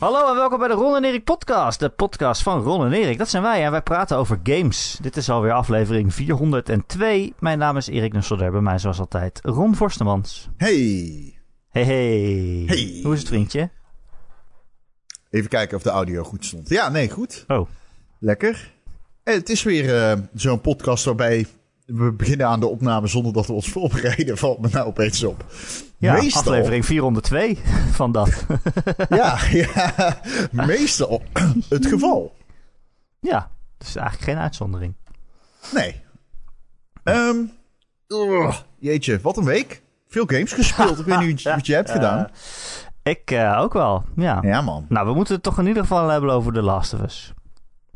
Hallo en welkom bij de Ron en Erik podcast. De podcast van Ron en Erik. Dat zijn wij en wij praten over games. Dit is alweer aflevering 402. Mijn naam is Erik Nusselder. Bij mij zoals altijd Ron Forstemans. Hey. Hey, hey. Hey. Hoe is het vriendje? Even kijken of de audio goed stond. Ja, nee, goed. Oh. Lekker. En het is weer eh, zo'n podcast waarbij we beginnen aan de opname zonder dat we ons voorbereiden. Valt me nou opeens op. Ja, Meestal- aflevering 402 van dat. Ja, ja, meestal het geval. ja, dus eigenlijk geen uitzondering. Nee. Ehm, ugh, jeetje, wat een week. Veel games gespeeld. Ik weet niet wat je hebt gedaan. Ik eh, ook wel, ja. Ja, man. Nou, we moeten het toch in ieder geval hebben over The Last of Us.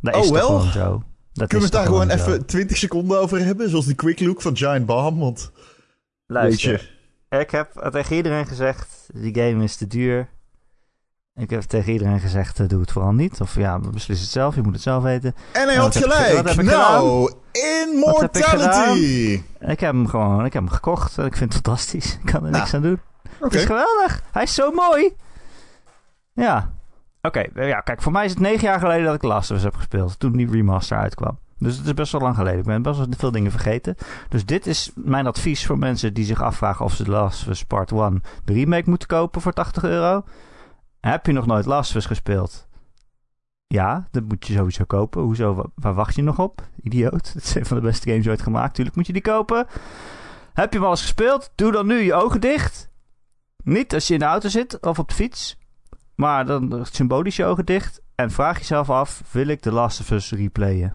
Dat Oh, is toch wel? zo. Dat Kunnen we het daar gewoon even 20 seconden over hebben? Zoals die quick look van Giant Bomb. Want, Luister. Ik heb tegen iedereen gezegd, die game is te duur. Ik heb tegen iedereen gezegd, eh, doe het vooral niet. Of ja, beslis het zelf, je moet het zelf weten. En hij had gelijk. ik nou, heb ik immortality. Ik heb hem gewoon, ik heb hem gekocht. Ik vind het fantastisch. Ik kan er Nou, niks aan doen. Het is geweldig. Hij is zo mooi. Ja. Oké, eh, ja, kijk, voor mij is het negen jaar geleden dat ik Last of Us heb gespeeld. Toen die remaster uitkwam. Dus het is best wel lang geleden. Ik ben best wel veel dingen vergeten. Dus dit is mijn advies voor mensen die zich afvragen of ze Last of Us Part 1 de remake moeten kopen voor 80 euro. Heb je nog nooit Last of Us gespeeld? Ja, dat moet je sowieso kopen. Hoezo? Wa- Waar wacht je nog op? Idioot. Het is een van de beste games ooit gemaakt. Tuurlijk moet je die kopen. Heb je hem al eens gespeeld? Doe dan nu je ogen dicht. Niet als je in de auto zit of op de fiets. Maar dan symbolisch je ogen dicht. En vraag jezelf af, wil ik The Last of Us replayen?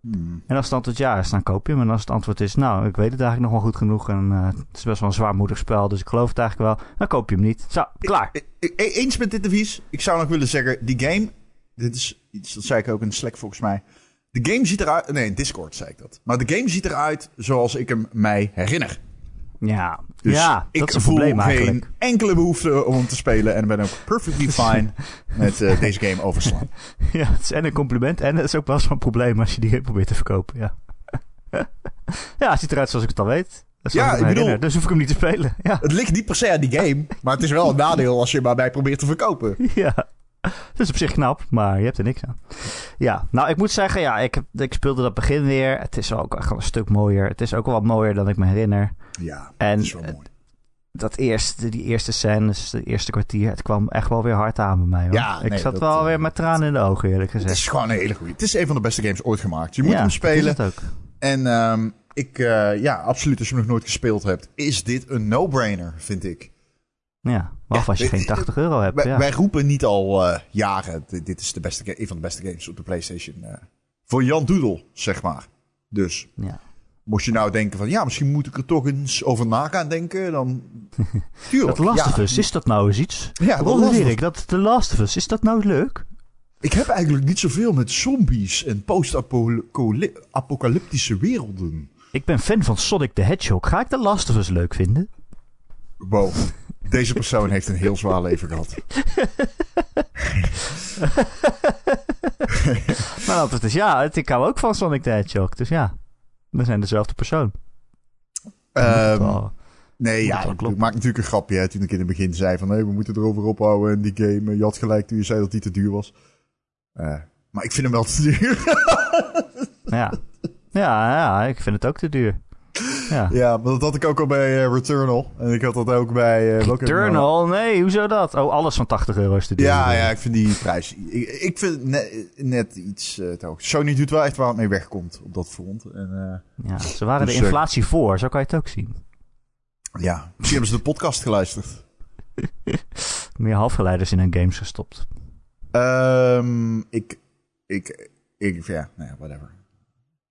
Hmm. En als het antwoord ja is, dan koop je hem. En als het antwoord is, nou, ik weet het eigenlijk nog wel goed genoeg. En eh, het is best wel een zwaarmoedig spel, dus ik geloof het eigenlijk wel. Dan koop je hem niet. Zo, klaar. E- Eens met dit advies. Ik zou nog willen zeggen, die game... Dit is iets, dat zei ik ook in Slack volgens mij. De game ziet eruit... Nee, in Discord zei ik dat. Maar de game ziet eruit zoals ik hem mij herinner. Ja, Dus ja ik dat is een voel probleem geen eigenlijk. enkele behoefte om hem te spelen. En ben ook perfectly fine met eh, deze game overslaan. Ja, het is en een compliment en het is ook wel zo'n probleem als je die game probeert te verkopen. Ja, ja het ziet eruit zoals ik het al weet. Dat Ja, ik bedoel-. Dus hoef ik hem niet te spelen. Ja, Het ligt niet per se aan die game. Maar het is wel een nadeel als je hem bij probeert te verkopen. ja. Het is op zich knap, maar je hebt er niks aan. Ja, nou ik moet zeggen, ja, ik, heb, ik speelde dat begin weer. Het is ook echt een stuk mooier. Het is ook wel wat mooier dan ik me herinner. Ja, En dat is wel mooi. dat eerste, die eerste scènes, de eerste kwartier, het kwam echt wel weer hard aan bij mij. Hoor. Ja, ik zat dat, wel eh, weer met tranen in de ogen, eerlijk Het gezegd. is gewoon een hele goede. Het is een van de beste games ooit gemaakt. Je moet ja, hem dat spelen. Is het ook. En ehm, ik, eh, ja, absoluut. Als je hem nog nooit gespeeld hebt, is dit een no-brainer, vind ik. Ja, behalve als je geen 80 euro hebt. Wij, ja. wij roepen niet al eh, jaren, dit, is de beste, een van de beste games op de PlayStation. eh, voor Jan Doedel, zeg maar. Dus, ja. mocht je nou denken van, ja, misschien moet ik er toch eens over na gaan denken, dan... Tuurlijk, Dat Last of Us, is dat nou eens iets? Ja, of Erik, dat The Last of Us, is dat nou leuk? Ik heb eigenlijk niet zoveel met zombies en post-apocalyptische werelden. Ik ben fan van Sonic the Hedgehog. Ga ik The Last of Us leuk vinden? Wow, deze persoon heeft een heel zwaar leven gehad. Mijn antwoord is ja, het- ik hou ook van Sonic the Hedgehog. Dus ja, we zijn dezelfde persoon. Ehm, Nee, ja, ik maak natuurlijk een grapje hè, toen ik in het begin zei van... Hey, we moeten erover ophouden en die game... Je had gelijk toen je zei dat die te duur was. Eh, maar ik vind hem wel te duur. ja. ja, ja, ik vind het ook te duur. Ja. ja, maar dat had ik ook al bij eh, Returnal. En ik had dat ook bij... nou? Eternal? Nee, hoezo dat? Oh, alles van 80 euro is te duur. Ja, ja, ik vind die prijs... Ik, ik vind het net, net iets eh, te hoog. Sony doet wel echt waar het mee wegkomt op dat front. En Ja, ze waren Dus, de eh, inflatie voor, zo kan je het ook zien. ja, misschien hebben ze de podcast geluisterd. Meer halfgeleiders in hun games gestopt. Ehm, ik, ik, ik, ja, nou whatever.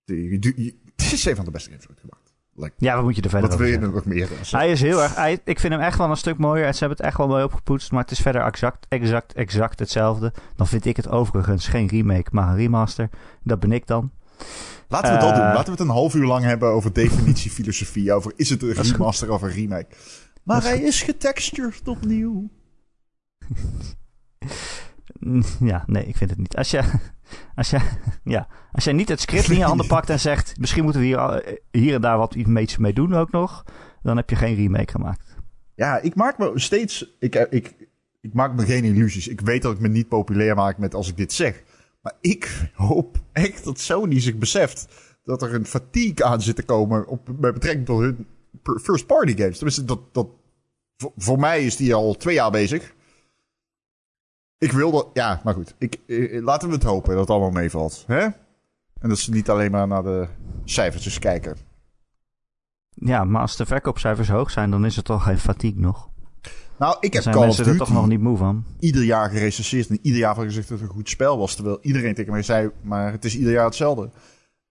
Het is een van de beste games ooit gemaakt. Like, Ja, wat moet je er verder wat wil je er nog meer? Hij is heel erg... Hij, ik vind hem echt wel een stuk mooier. En ze hebben het echt wel mooi opgepoetst. Maar het is verder exact, exact, exact hetzelfde. Dan vind ik het overigens geen remake, maar een remaster. Dat ben ik dan. Laten we dat eh, doen. Laten we het een half uur lang hebben over definitie, filosofie. Over is het een remaster of een remake. Maar is hij is getextured opnieuw. Ja, nee, ik vind het niet. Als je, als je, ja, als jij niet het script in je handen pakt en zegt... misschien moeten we hier, eh, hier en daar wat iets mee doen ook nog... dan heb je geen remake gemaakt. Ja, ik maak me steeds... Ik, ik, ik maak me geen illusies. Ik weet dat ik me niet populair maak met als ik dit zeg. Maar ik hoop echt dat Sony zich beseft dat er een fatigue aan zit te komen op, met betrekking tot hun first party games. Tenminste, dat, dat, voor, voor mij is die al twee jaar bezig. Ik wil dat, ja, maar goed. Ik, eh, laten we het hopen dat het allemaal meevalt. Hè? En dat ze niet alleen maar naar de cijfertjes kijken. Ja, maar als de verkoopcijfers hoog zijn, dan is het toch geen fatigue nog. Nou, ik heb zijn Call of mensen er toch nog niet moe van. ieder jaar gerecenseerd en ieder jaar van gezegd dat het een goed spel was. Terwijl iedereen tegen mij zei, maar het is ieder jaar hetzelfde.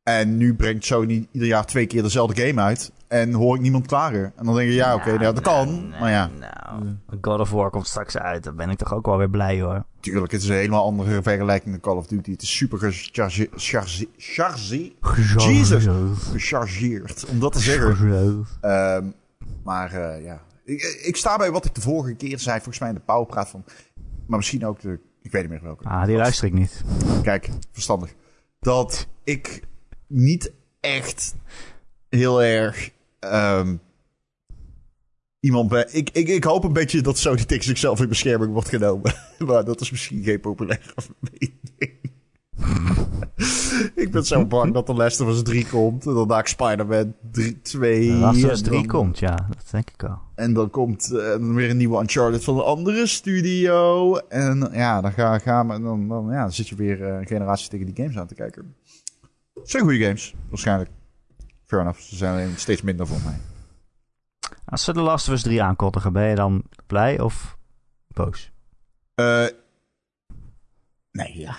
En nu brengt Sony ieder jaar twee keer dezelfde game uit. En hoor ik niemand klagen. En dan denk je, ja, oké, ja, dat kan. maar ja, Nou, God of War komt straks uit. Dan ben ik toch ook wel weer blij hoor. tuurlijk, het is een helemaal andere vergelijking dan Call of Duty. Het is super gecharge- charge- charge- Jesus. gechargeerd, om dat te zeggen. Ehm, maar eh, ja, ik, ik sta bij wat ik de vorige keer zei, volgens mij in de Powerpraat van... Maar misschien ook de... Ik weet niet meer welke. Ah, die luister ik niet. Kijk, verstandig. Dat ik niet echt heel erg ehm, iemand. Ik, ik, ik hoop een beetje dat Sony tegen zichzelf in bescherming wordt genomen. maar dat is misschien geen populaire mening. ik ben zo bang dat de Last of Us 3 komt. En dan maak Spider-Man 2. De Last of Us en 3 dan- komt, ja. Dat denk ik al. En dan komt eh, weer een nieuwe Uncharted van een andere studio. En ja, dan, ga, gaan we, dan, dan, ja, dan zit je weer eh, een generatie tegen die games aan te kijken. Het zijn goede games, waarschijnlijk. Fair enough, ze zijn steeds minder voor mij. Als ze de Last of Us 3 aankondigen, ben je dan blij of boos? Eh, nee, ja.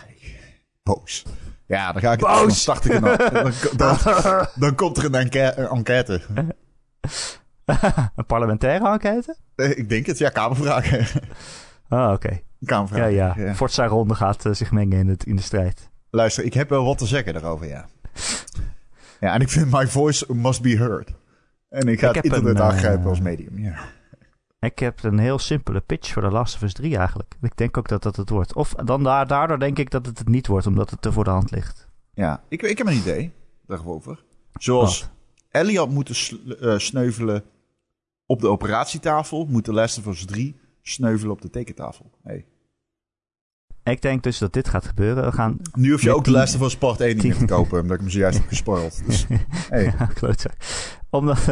Boos. Ja, dan ga ik Boos! Dan, start ik een, dan, dan, dan komt er een, enquête. een parlementaire enquête? Eh, Ik denk het, ja, kamervragen. Oh, oké. Ja, kamervragen. ja. ja. Forza Ronde gaat eh, zich mengen in, het, in de strijd. Luister, ik heb wel wat te zeggen daarover, ja. Ja, en ik vind my voice must be heard. En ik ga Ik het internet een, eh, aangrijpen als medium, ja. Ik heb een heel simpele pitch voor de Last of Us 3 eigenlijk. Ik denk ook dat dat het wordt. Of dan daar, daardoor denk ik dat het het niet wordt, omdat het te voor de hand ligt. Ja, ik, ik heb een idee daarover. Zoals Wat? Ellie had moeten sl- eh, sneuvelen op de operatietafel, moet de Last of Us 3 sneuvelen op de tekentafel. Hey. Ik denk dus dat dit gaat gebeuren. We gaan... Nu hoef je ook de of Us Part 1 niet meer te kopen, omdat ik hem zojuist heb gespoild. Dus, hey. Ja. Omdat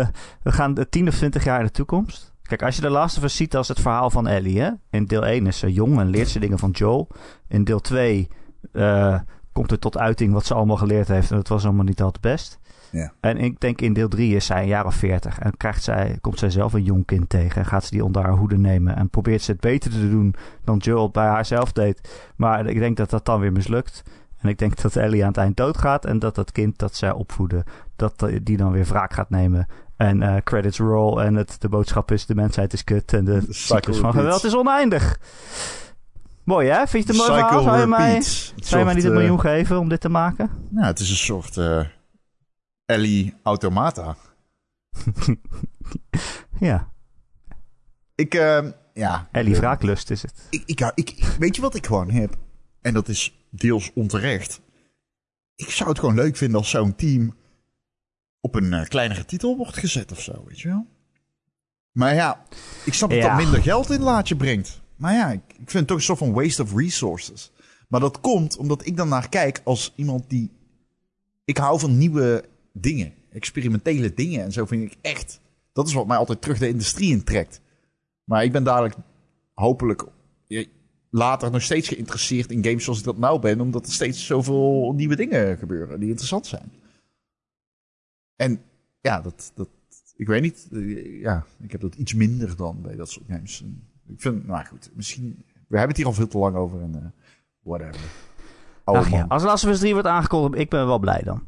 we gaan de 10 of 20 jaar in de toekomst. Kijk, als je de of Us ziet als het verhaal van Ellie, hè? In deel 1 is ze jong en leert ze dingen van Joel. In deel 2 eh, komt het tot uiting wat ze allemaal geleerd heeft. En dat was allemaal niet altijd best. Ja. En ik denk in deel 3 is zij een jaar of 40. En krijgt zij, komt zij zelf een jong kind tegen. En gaat ze die onder haar hoede nemen. En probeert ze het beter te doen dan Joel bij haarzelf deed. Maar ik denk dat dat dan weer mislukt. En ik denk dat Ellie aan het eind doodgaat. En dat dat kind dat zij opvoeden, dat eh, die dan weer wraak gaat nemen. En eh, credits roll. En het, de boodschap is: de mensheid is kut. En de cyclus van geweld is oneindig. Mooi hè? Vind je het een mooi verhaal? Zou je mij, zou je mij niet een eh, miljoen geven om dit te maken? Nou, het is een soort eh, Ellie Automata. Ja, Ik, eh, ja. Ellie wraaklust is het. Ik, ik, ik, weet je wat ik gewoon heb? En dat is deels onterecht. Ik zou het gewoon leuk vinden als zo'n team op een eh, kleinere titel wordt gezet of zo, weet je wel? Maar ja, ik snap dat Ja. dat minder geld in het laadje brengt. Maar ja, ik, ik vind het toch een soort van waste of resources. Maar dat komt omdat ik dan naar kijk als iemand die... Ik hou van nieuwe dingen, experimentele dingen en zo vind ik echt... Dat is wat mij altijd terug de industrie intrekt. Maar ik ben dadelijk hopelijk later nog steeds geïnteresseerd in games zoals ik dat nou ben, omdat er steeds zoveel nieuwe dingen gebeuren die interessant zijn. En ja, dat, dat ik weet niet, eh, ja, ik heb dat iets minder dan bij dat soort games. Ik vind, nou goed, misschien, we hebben het hier al veel te lang over en eh, whatever. Ach ja, man. als Last of Us 3 wordt aangekondigd, ik ben wel blij dan.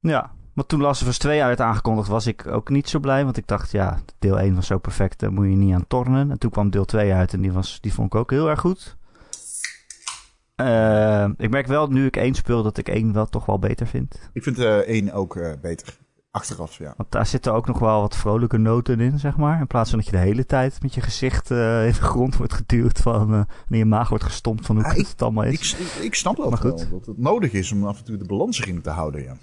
Ja, want toen Last of Us 2 werd aangekondigd, was ik ook niet zo blij. Want ik dacht, ja, deel 1 was zo perfect, daar moet je niet aan tornen. En toen kwam deel 2 uit en die, was, die vond ik ook heel erg goed. Eh, ik merk wel, nu ik 1 speel, dat ik 1 wel toch wel beter vind. Ik vind één ook eh, beter. Achteraf, ja. Want daar zitten ook nog wel wat vrolijke noten in, zeg maar. In plaats van dat je de hele tijd met je gezicht in de grond wordt geduwd van... en je maag wordt gestompt van hoe Ah, ik- het allemaal is. Ik, ik, ik snap dat Maar goed. wel, dat het nodig is om af en toe de balans erin te houden, ja.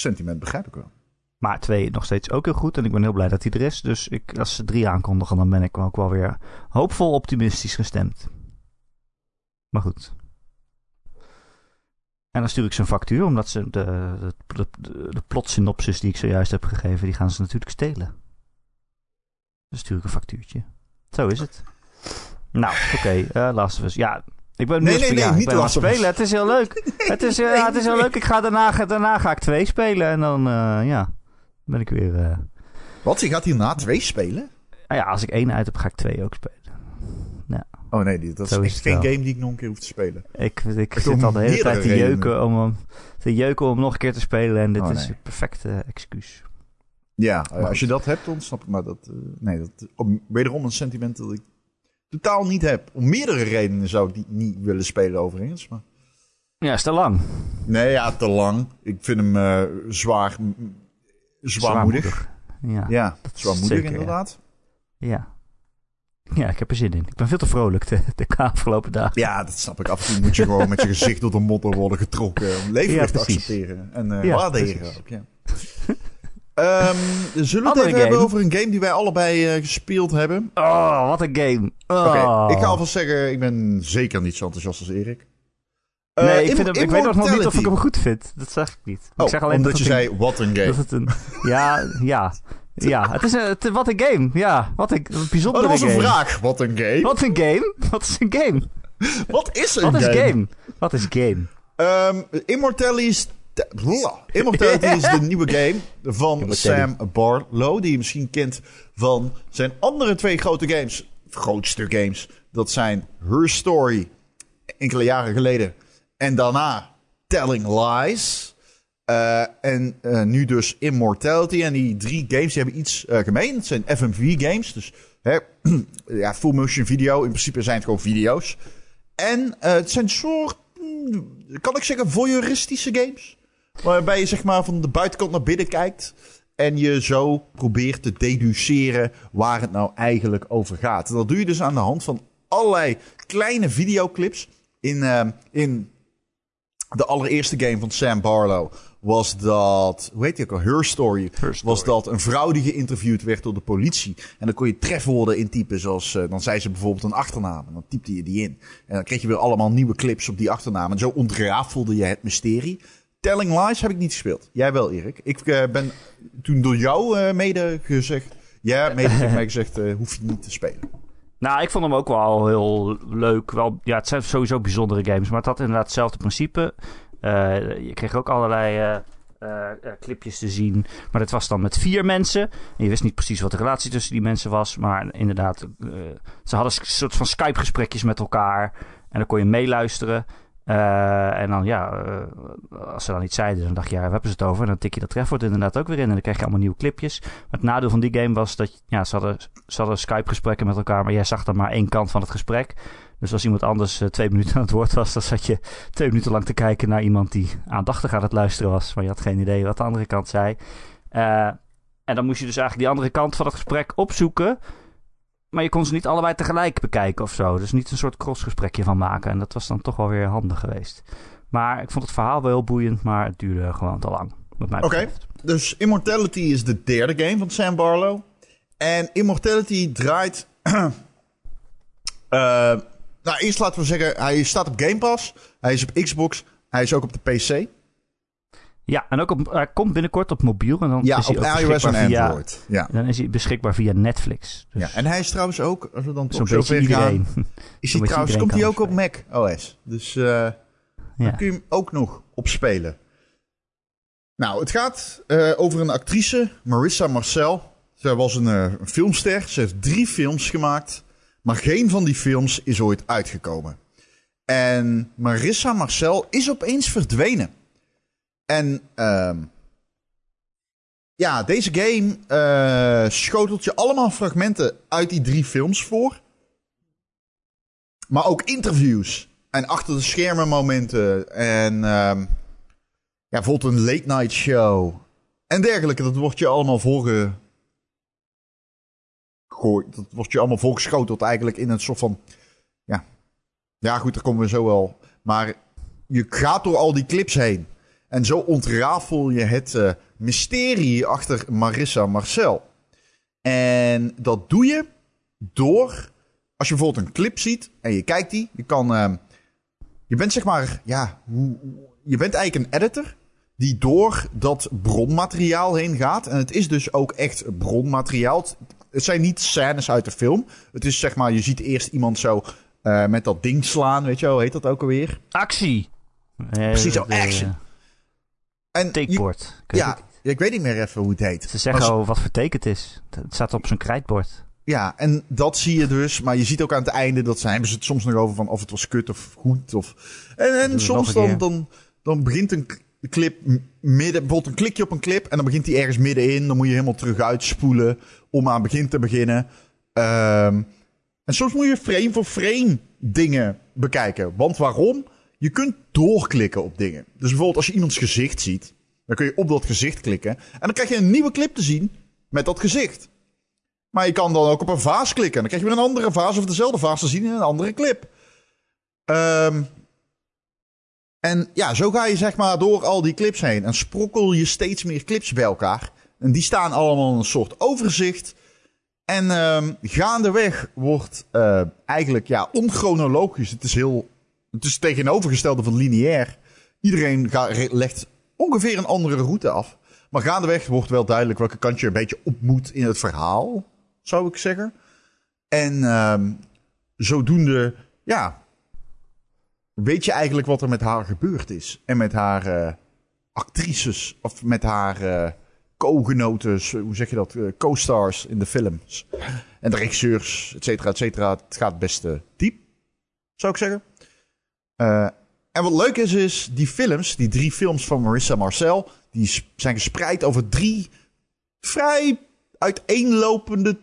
Sentiment begrijp ik wel. Maar 2 nog steeds ook heel goed. En ik ben heel blij dat hij er is. Dus ik, als ze 3 aankondigen, dan ben ik ook wel weer hoopvol optimistisch gestemd. Maar goed. En dan stuur ik ze een factuur, omdat ze de, de, de, plotsynopsis die ik zojuist heb gegeven, die gaan ze natuurlijk stelen. Dan stuur ik een factuurtje. Zo is het. Nou, oké, uh, Last of Us. Ja, ik ben nu Nee, nee, nee, ja, niet aan het spelen. Het is heel leuk. Het is, eh, het is heel leuk. Ik ga daarna, daarna ga ik twee spelen en dan, eh, ja, ben ik weer... eh, Wat? Je gaat hierna twee spelen? nou ja, als ik één uit heb, ga ik twee ook spelen. Oh nee, die- dat is Zo geen wel. game die ik nog een keer hoef te spelen. Ik, ik zit al de hele tijd te jeuken, om hem, te jeuken om nog een keer te spelen. En dit Oh, is het perfecte excuus. Ja, Maar als je dat hebt, dan snap ik. Maar dat, nee, dat om, wederom een sentiment dat ik totaal niet heb. Om meerdere redenen zou ik die niet willen spelen overigens. Maar... Ja, is te lang. Nee, ja, te lang. Ik vind hem eh, zwaar, zwaarmoedig. Ja. Ja, dat is zwaarmoedig zeker, inderdaad. ja. Ja, ik heb er zin in. Ik ben veel te vrolijk de, de afgelopen dagen. Ja, dat snap ik. Af en toe moet je gewoon met je gezicht door de modder worden getrokken. Om leven Ja, te accepteren. En Ja, waarderen ook, ja. Ehm, zullen we het even hebben game. over een game die wij allebei eh, gespeeld hebben? Oh, wat een game. Oh. Oké, ik ga alvast zeggen, ik ben zeker niet zo enthousiast als Erik. Eh, nee, ik, vind hem, ik weet nog niet of ik hem goed vind. Dat zeg ik niet. Oh, ik zeg alleen omdat dat je het zei, wat een game. dat het een... Ja, ja. Ja, het is een, het- wat een game. Ja, wat een, een Oh, bijzondere dat was een game. vraag. Wat een game? Wat een game? Wat is een game? Wat is een Wat is game? game? Wat is game? Immortality is... Blah. Immortality is de nieuwe game van. Sam Barlow. Die je misschien kent van zijn andere twee grote games. Grootste games. Dat zijn Her Story. Enkele jaren geleden. En daarna Telling Lies. Eh, en eh, nu dus Immortality. En die drie games die hebben iets eh, gemeen. Het zijn FMV games. Dus hè, ja, full motion video. In principe zijn het gewoon video's. En het zijn soort, hmm, kan ik zeggen, voyeuristische games. Waarbij je zeg maar van de buitenkant naar binnen kijkt. En je zo probeert te deduceren waar het nou eigenlijk over gaat. En dat doe je dus aan de hand van allerlei kleine videoclips. In, eh, in de allereerste game van Sam Barlow was dat, hoe heet die ook al, Her Story, Her was dat een vrouw die geïnterviewd werd door de politie. En dan kon je trefwoorden intypen, zoals, eh, dan zei ze bijvoorbeeld een achternaam. En dan typte je die in. En dan kreeg je weer allemaal nieuwe clips op die achternaam. En zo ontrafelde je het mysterie. Telling Lies heb ik niet gespeeld. Jij wel, Erik. Ik eh, ben toen door jou eh, mede gezegd, ja, mede tegen mij gezegd, eh, hoef je niet te spelen. Nou, ik vond hem ook wel heel leuk. Wel, ja, het zijn sowieso bijzondere games, maar het had inderdaad hetzelfde principe. Je kreeg ook allerlei clipjes te zien. Maar het was dan met vier mensen. En je wist niet precies wat de relatie tussen die mensen was. Maar inderdaad, ze hadden een soort van Skype-gesprekjes met elkaar. En dan kon je meeluisteren. Eh, en dan, ja, eh, als ze dan iets zeiden, dan dacht je, ja, waar hebben ze het over? En dan tik je dat trefwoord inderdaad ook weer in. En dan krijg je allemaal nieuwe clipjes. Maar het nadeel van die game was dat, ja, ze hadden, ze hadden Skype-gesprekken met elkaar, maar jij zag dan maar één kant van het gesprek. Dus als iemand anders eh, twee minuten aan het woord was, dan zat je twee minuten lang te kijken naar iemand die aandachtig aan het luisteren was. Maar je had geen idee wat de andere kant zei. En dan moest je dus eigenlijk die andere kant van het gesprek opzoeken. Maar je kon ze niet allebei tegelijk bekijken of zo. Dus niet een soort crossgesprekje van maken. En dat was dan toch wel weer handig geweest. Maar ik vond het verhaal wel heel boeiend, maar het duurde gewoon te lang. Oké. Dus Immortality is de derde game van Sam Barlow. En Immortality draait. Eh, nou, eerst laten we zeggen, hij staat op Game Pass. Hij is op Xbox. Hij is ook op de PC. Ja, en ook op, hij komt binnenkort op mobiel. En dan Ja, is hij op ook iOS en via, Android. Ja. Dan is hij beschikbaar via Netflix. Dus ja. En hij is trouwens ook, als we dan toch beetje zover gaan, is hij trouwens, komt hij ook op Mac OS. Dus eh ja. dan kun je hem ook nog opspelen. Nou, het gaat eh, over een actrice, Marissa Marcel. Zij was een, eh, een filmster. Ze heeft drie films gemaakt. Maar geen van die films is ooit uitgekomen. En Marissa Marcel is opeens verdwenen. En ehm, ja, deze game eh, schotelt je allemaal fragmenten uit die drie films voor. Maar ook interviews. En achter de schermen momenten. En ehm, ja, bijvoorbeeld een late night show. En dergelijke. Dat wordt je allemaal voorge... Dat wordt je allemaal voorgeschoteld eigenlijk in een soort van... Ja, ja goed, daar komen we zo wel. Maar je gaat door al die clips heen. En zo ontrafel je het uh, mysterie achter Marissa Marcel. En dat doe je door, als je bijvoorbeeld een clip ziet en je kijkt die, je kan, uh, je bent zeg maar, ja, je bent eigenlijk een editor die door dat bronmateriaal heen gaat. En het is dus ook echt bronmateriaal. Het zijn niet scènes uit de film. Het is zeg maar, je ziet eerst iemand zo uh, met dat ding slaan, weet je wel, heet dat ook alweer? Actie. Precies zo, action. En Takebord. Ja, ik weet niet meer even hoe het heet. Ze zeggen al wat voor teken het is. Het staat op zijn krijtbord. Ja, en dat zie je dus. Maar je ziet ook aan het einde dat ze hebben ze het soms nog over van of het was kut of goed. Of... En, en soms dan, dan, dan begint een clip midden, bijvoorbeeld een klikje op een clip en dan begint die ergens middenin. Dan moet je helemaal terug uitspoelen om aan het begin te beginnen. Um, en soms moet je frame voor frame dingen bekijken. Want waarom? Je kunt doorklikken op dingen. Dus bijvoorbeeld als je iemands gezicht ziet, dan kun je op dat gezicht klikken. En dan krijg je een nieuwe clip te zien met dat gezicht. Maar je kan dan ook op een vaas klikken. En dan krijg je weer een andere vaas of dezelfde vaas te zien in een andere clip. Um, en ja, zo ga je zeg maar door al die clips heen. En sprokkel je steeds meer clips bij elkaar. En die staan allemaal in een soort overzicht. En um, gaandeweg wordt uh, eigenlijk ja, onchronologisch. Het is heel. Het is tegenovergestelde van lineair. Iedereen legt ongeveer een andere route af. Maar gaandeweg wordt wel duidelijk welke kant je een beetje op moet in het verhaal, zou ik zeggen. En um, zodoende, ja, weet je eigenlijk wat er met haar gebeurd is. En met haar uh, actrices, of met haar uh, co-genoten, hoe zeg je dat, uh, co-stars in de films. En de regisseurs, et cetera, et cetera. Het gaat best diep, zou ik zeggen. En wat leuk is, is die films, die drie films van Marissa Marcel, die zijn gespreid over drie vrij uiteenlopende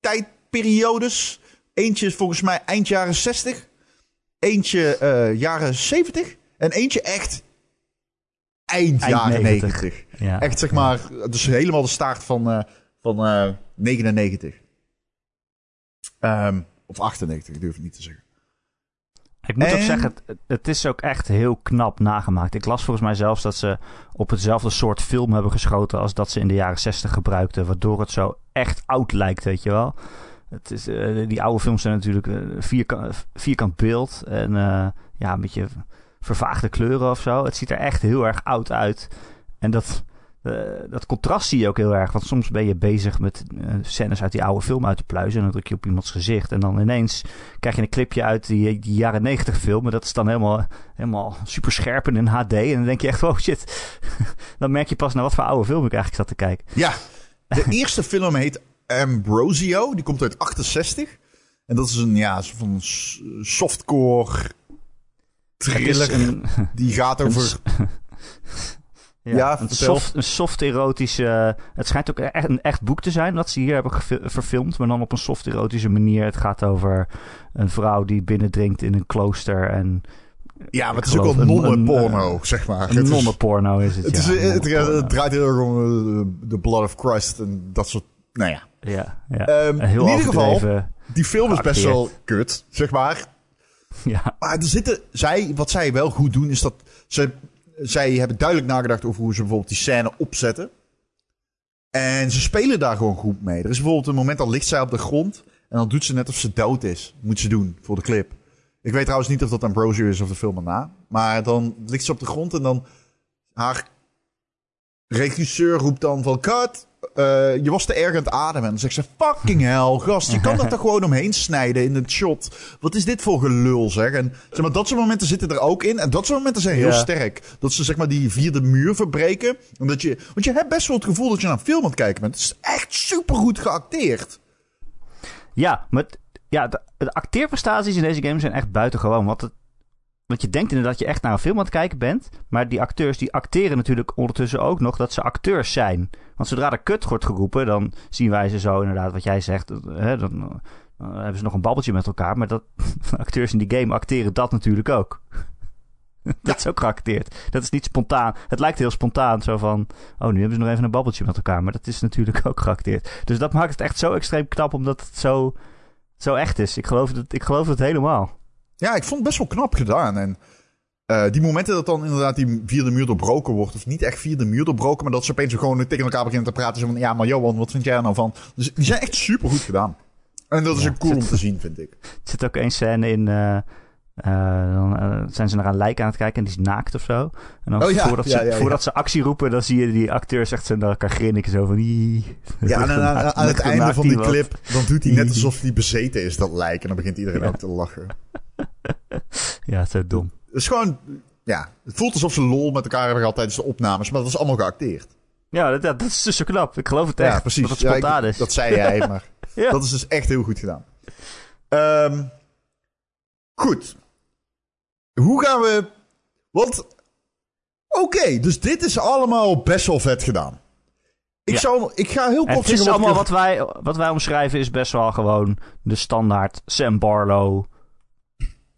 tijdperiodes. Eentje volgens mij eind jaren 60. Eentje uh, jaren 70 en eentje echt eind, eind jaren 90. Ja. Echt zeg maar, dus helemaal de start van, uh, van uh, 99. Um, of 98, ik durf het niet te zeggen. Ik moet ook zeggen, het, het, is ook echt heel knap nagemaakt. Ik las volgens mij zelfs dat ze op hetzelfde soort film hebben geschoten als dat ze in de jaren 60 gebruikten. Waardoor het zo echt oud lijkt, weet je wel. Het is, uh, die oude films zijn natuurlijk uh, vierkant, vierkant beeld en uh, ja, een beetje vervaagde kleuren of zo. Het ziet er echt heel erg oud uit. En dat, dat contrast zie je ook heel erg. Want soms ben je bezig met scènes uit die oude film uit te pluizen. En dan druk je op iemands gezicht. En dan ineens krijg je een clipje uit die, die jaren negentig film. En dat is dan helemaal, helemaal super scherp en in HD. En dan denk je echt, oh shit. dan merk je pas naar wat voor oude film ik eigenlijk zat te kijken. Ja, de eerste film heet Ambrosio. Die komt uit 68. En dat is een, ja, van softcore thriller. Een, die gaat over... ja, ja een, soft, een soft erotische... Het schijnt ook echt een echt boek te zijn dat ze hier hebben verfilmd. Maar dan op een soft erotische manier. Het gaat over een vrouw die binnendringt in een klooster en... Ja, maar het is ook wel nonnenporno, zeg maar. Een nonnenporno is het, het, is, het, het, draait heel erg om de Blood of Christ en dat soort... Nou ja, ja, ja. Um, in ieder geval, die film is best wel kut, zeg maar. Ja. Maar er zitten, zij, wat zij wel goed doen, is dat ze, zij hebben duidelijk nagedacht over hoe ze bijvoorbeeld die scène opzetten. En ze spelen daar gewoon goed mee. Er is bijvoorbeeld een moment, dan ligt zij op de grond. En dan doet ze net of ze dood is. Moet ze doen voor de clip. Ik weet trouwens niet of dat Ambrosio is of de film erna. Maar dan ligt ze op de grond en dan... Haar regisseur roept dan van... Cut! Uh, je was te erg aan het ademen. En dan zeg ze, fucking hell, gast. Je kan dat er gewoon omheen snijden in het shot. Wat is dit voor gelul, zeg. En zeg maar, dat soort momenten zitten er ook in. En dat soort momenten zijn heel sterk. Dat ze zeg maar die vierde muur verbreken. Omdat je, want je hebt best wel het gevoel dat je naar een film aan het kijken bent. Het is echt supergoed geacteerd. Ja, maar ja, de, de acteerprestaties in deze game zijn echt buitengewoon. Want het, want je denkt inderdaad dat je echt naar een film aan het kijken bent. Maar die acteurs die acteren natuurlijk ondertussen ook nog dat ze acteurs zijn. Want zodra de kut wordt geroepen, dan zien wij ze zo inderdaad wat jij zegt. Hè, dan, dan, hebben ze nog een babbeltje met elkaar. Maar dat, acteurs in die game acteren dat natuurlijk ook. dat is ook geacteerd. Dat is niet spontaan. Het lijkt heel spontaan. Zo van, oh, nu hebben ze nog even een babbeltje met elkaar. Maar dat is natuurlijk ook geacteerd. Dus dat maakt het echt zo extreem knap, omdat het zo, zo echt is. Ik geloof het, ik geloof het helemaal. Ja, ik vond het best wel knap gedaan. En eh, die momenten dat dan inderdaad die vierde muur doorbroken wordt. Of niet echt vierde muur doorbroken. Maar dat ze opeens gewoon tegen elkaar beginnen te praten. Zo van, ja, maar Johan, wat vind jij er nou van? Dus die zijn echt super goed gedaan. En dat is Ja, ook cool om te zien, vind ik. Er zit ook één scène in. eh, eh, dan zijn ze naar een lijk aan het kijken en die is naakt of zo. En dan Oh ja, voordat, ja, ze, voordat ze actie roepen, dan zie je die acteurs echt zo naar elkaar grinniken. Zo van. "Ii." Ja, en aan, het einde van die clip, dan doet hij net alsof hij bezeten is, dat lijk. En dan begint iedereen ook te lachen. Ja, zo dom. Het is gewoon, ja, het voelt alsof ze lol met elkaar hebben gehad tijdens de opnames. Maar dat is allemaal geacteerd. Ja, dat, dat is dus zo knap. Ik geloof het echt. ja, precies. Dat het Ja, ik- spontaan is. dat zei jij, maar Ja. dat is dus echt heel goed gedaan. Ehm, goed. Hoe gaan we... Want, oké, dus dit is allemaal best wel vet gedaan. Ik, Ja. zou, ik ga heel kort het is zeggen wat allemaal ik- wat wij, wat wij omschrijven is best wel gewoon de standaard Sam Barlow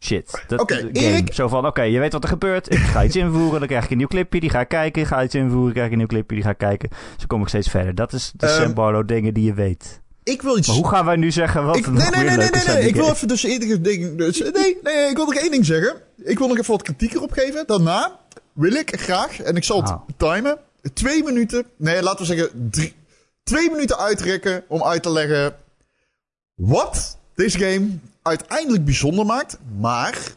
shit. Dat, Oké, game. Erik- Zo van, oké, je weet wat er gebeurt. Ik ga iets invoeren, dan krijg ik een nieuw clipje. Die ga ik kijken. Ik ga iets invoeren, krijg ik een nieuw clipje. Die ga ik kijken. Zo kom ik steeds verder. Dat is de Ehm, Sam Barlow dingen die je weet. Ik wil iets... Maar hoe gaan wij nu zeggen wat Ik, nee, nee, nee, nee, nee, Ik wil even dus enige ding... Dus, nee, nee, ik wil nog één ding zeggen. Ik wil nog even wat kritiek erop geven. Daarna wil ik graag, en ik zal het Ah. timen, twee minuten... Nee, laten we zeggen drie, twee minuten uitrekken om uit te leggen wat deze game uiteindelijk bijzonder maakt. Maar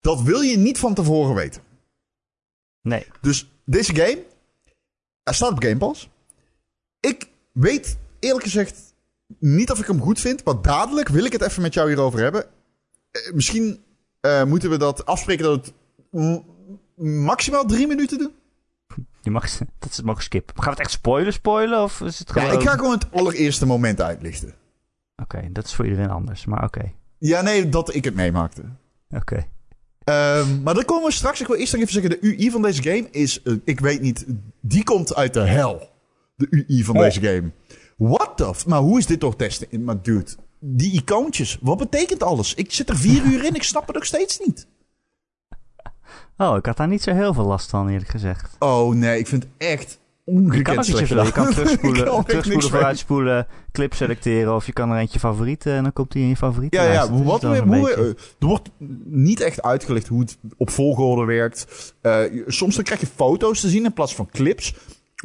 dat wil je niet van tevoren weten. Nee. Dus deze game, hij staat op Game Pass. Ik weet eerlijk gezegd niet of ik hem goed vind, maar dadelijk wil ik het even met jou hierover hebben. Eh, misschien eh, moeten we dat afspreken dat we het maximaal drie minuten doen. Je mag, dat is, mogen skippen. Gaan we het echt spoilen, spoilen? Of is het gewoon... Ja, ik ga gewoon het allereerste moment uitlichten. Oké, dat is voor iedereen anders. Maar oké. Ja, nee, dat ik het meemaakte. Oké. Ehm, maar daar komen we straks. Ik wil eerst nog even zeggen, de UI van deze game is, eh, ik weet niet, die komt uit de hel. De UI van Oh. deze game. What the f... Maar hoe is dit toch testen? Maar dude, die icoontjes, wat betekent alles? Ik zit er vier uur in, ik snap het nog steeds niet. Oh, ik had daar niet zo heel veel last van, eerlijk gezegd. Oh nee, ik vind echt ongekend slecht. Je kan terugspoelen, kan er terugspoelen vooruitspoelen, clip selecteren. Of je kan er eentje favorieten en dan komt die in je favorieten. Ja, ja, is wat hoe, beetje. er wordt niet echt uitgelegd hoe het op volgorde werkt. Eh, soms dan krijg je foto's te zien in plaats van clips.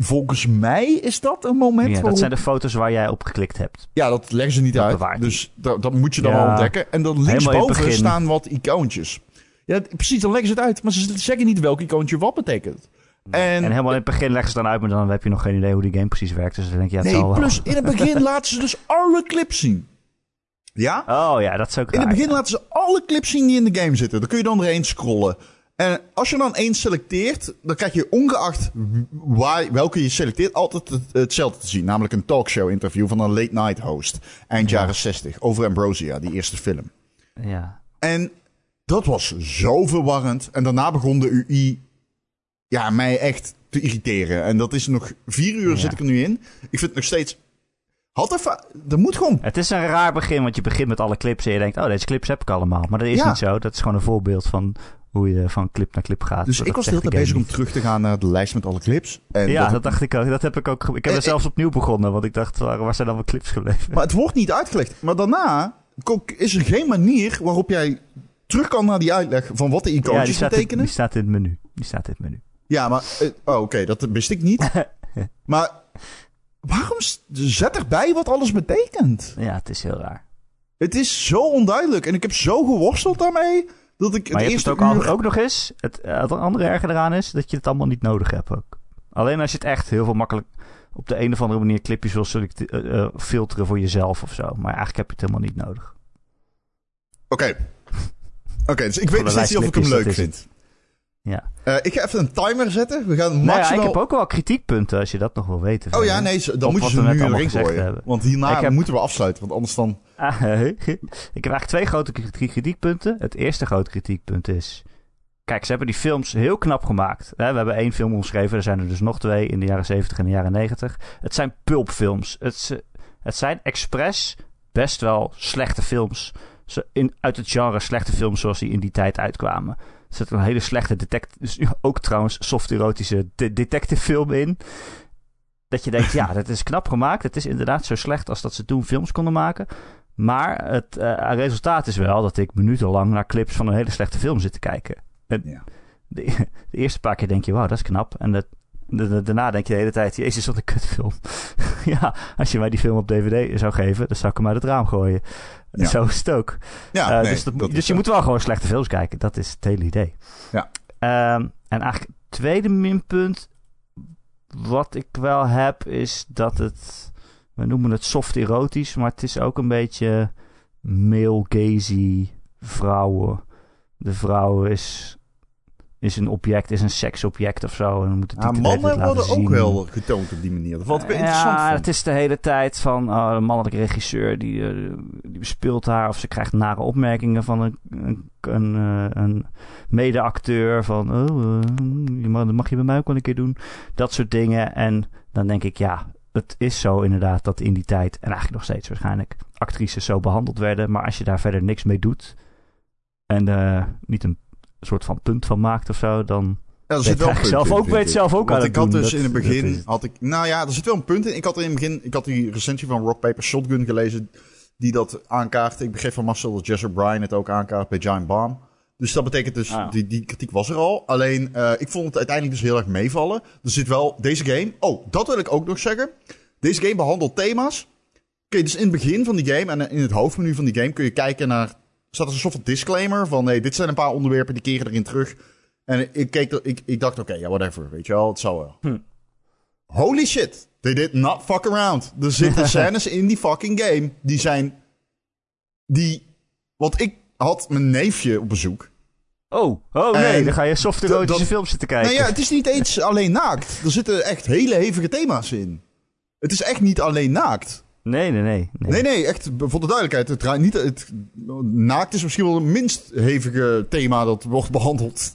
Volgens mij is dat een moment ja, waarop dat zijn de foto's waar jij op geklikt hebt. Ja, dat leggen ze niet Dat uit. Dus dat, dat moet je dan Ja. wel ontdekken. En dan linksboven staan wat icoontjes. Ja, precies, dan leggen ze het uit. Maar ze zeggen niet welk icoontje wat betekent. En, En helemaal in het begin leggen ze dan uit, maar dan heb je nog geen idee hoe die game precies werkt. Dus dan denk je, ja, het nee, zal wel. plus in het begin laten ze dus alle clips zien. Ja? Oh ja, dat is ook In het begin ja. laten ze alle clips zien die in de game zitten. Dan kun je dan erheen scrollen. En als je dan één selecteert, dan krijg je ongeacht waar, welke je selecteert, altijd het- hetzelfde te zien. Namelijk een talkshow interview van een late night host. Eind Ja. jaren 60. Over Ambrosia, die eerste film. Ja. En dat was zo verwarrend. En daarna begon de UI ja, mij echt te irriteren. En dat is nog vier uur Ja. zit ik er nu in. Ik vind het nog steeds... Had even... Er moet gewoon... Het is een raar begin, want je begint met alle clips en je denkt, oh, deze clips heb ik allemaal. Maar dat is Ja. niet zo. Dat is gewoon een voorbeeld van hoe je van clip naar clip gaat. Dus Dat ik was tijd bezig om terug te gaan naar de lijst met alle clips. En Ja, dat- dat dacht ik ook. Dat heb ik ook. Ik heb er Eh, zelfs opnieuw begonnen, want ik dacht, waar, waar zijn dan clips gebleven? Maar het wordt niet uitgelegd. Maar daarna is er geen manier waarop jij terug kan naar die uitleg van wat de ja, die icoontjes staat, in, betekenen. die staat in het menu. Die staat in het menu. Ja, maar... eh, oh, oké, dat wist ik niet. maar waarom zet erbij wat alles betekent? Ja, het is heel raar. Het is zo onduidelijk. En ik heb zo geworsteld daarmee... dat ik Maar het je hebt eerste het ook, uur... al- ook nog eens. Het, eh, het andere erger eraan is dat je het allemaal niet nodig hebt ook. Alleen als je het echt heel veel makkelijk op de een of andere manier clipjes wil eh, eh, filteren voor jezelf of zo. Maar eigenlijk heb je het helemaal niet nodig. Oké. Oké, dus ik weet nog steeds niet of ik hem leuk is vind. Ja. Eh, ik ga even een timer zetten. We gaan Nou ja, maximaal... ik heb ook wel kritiekpunten als je dat nog wil weten. Oh ja, nee, dan moet je ze nu erin gezegd gooien. hebben. Want hierna heb- moeten we afsluiten, want anders dan... Ah, ik heb eigenlijk twee grote kritiek- kritiekpunten. Het eerste grote kritiekpunt is... Kijk, ze hebben die films heel knap gemaakt. We hebben één film omschreven. Er zijn er dus nog twee in de jaren 70 en de jaren 90. Het zijn pulpfilms. Het, het zijn expres best wel slechte films. Uit het genre slechte films zoals die in die tijd uitkwamen. Er zit een hele slechte detect... Dus ook trouwens soft-erotische de- detective film in. Dat je denkt, ja, dat is knap gemaakt. Het is inderdaad zo slecht als dat ze toen films konden maken. Maar het eh, resultaat is wel dat ik minutenlang naar clips van een hele slechte film zit te kijken. En Ja. de, de eerste paar keer denk je, wauw, dat is knap. En dat, daarna denk je de hele tijd, jezus, wat een kutfilm. ja, als je mij die film op DVD zou geven, dan zou ik hem uit het raam gooien. Ja. Zo is het ook. Ja, Eh, nee, dus dat- dus je zo. moet wel gewoon slechte films kijken. Dat is het hele idee. Ja. Ehm, en eigenlijk het tweede minpunt wat ik wel heb is dat het... We noemen het soft erotisch, maar het is ook een beetje male gazy vrouwen. De vrouw is, is een object, is een seksobject of zo. En dan moet het Ja, mannen worden ook wel getoond op die manier. Dat valt interessant Ja, het is de hele tijd van een mannelijke regisseur die, eh, die bespeelt haar of ze krijgt nare opmerkingen van een, een, een, eh, een mede-acteur van oh, eh, je mag, dat mag je bij mij ook wel een keer doen. Dat soort dingen. En dan denk ik ja, het is zo inderdaad dat in die tijd, en eigenlijk nog steeds waarschijnlijk, actrices zo behandeld werden. Maar als je daar verder niks mee doet en eh, niet een soort van punt van maakt of zo, dan Ja, er zit wel een zelf ook, weet zelf ook Want ik had dus in het begin, had ik, nou ja, er zit wel een punt in. Ik had in het begin, ik had die recensie van Rock Paper Shotgun gelezen, die dat aankaart. Ik begreep van Marcel dat Jess O'Brien het ook aankaart bij Giant Bomb. Dus dat betekent dus, Ah. die, die kritiek was er al. Alleen, eh, ik vond het uiteindelijk dus heel erg meevallen. Er zit wel, deze game, oh, dat wil ik ook nog zeggen. Deze game behandelt thema's. Oké, dus in het begin van die game en in het hoofdmenu van die game kun je kijken naar, staat er een soort van disclaimer van, nee, dit zijn een paar onderwerpen die keren erin terug. En ik, keek, ik, ik dacht, oké, ja, whatever, weet je wel, het zal wel. Hm. Holy shit, they did not fuck around. Er zitten scènes in die fucking game die zijn, die, want ik had mijn neefje op bezoek. Oh, oh nee, En dan ga je soft dat- erotische films zitten kijken. Nou ja, het is niet eens alleen naakt. Er zitten echt hele hevige thema's in. Het is echt niet alleen naakt. Nee, nee, nee. nee. Nee, nee, echt voor de duidelijkheid. Het, draait niet, het, naakt is misschien wel het minst hevige thema dat wordt behandeld.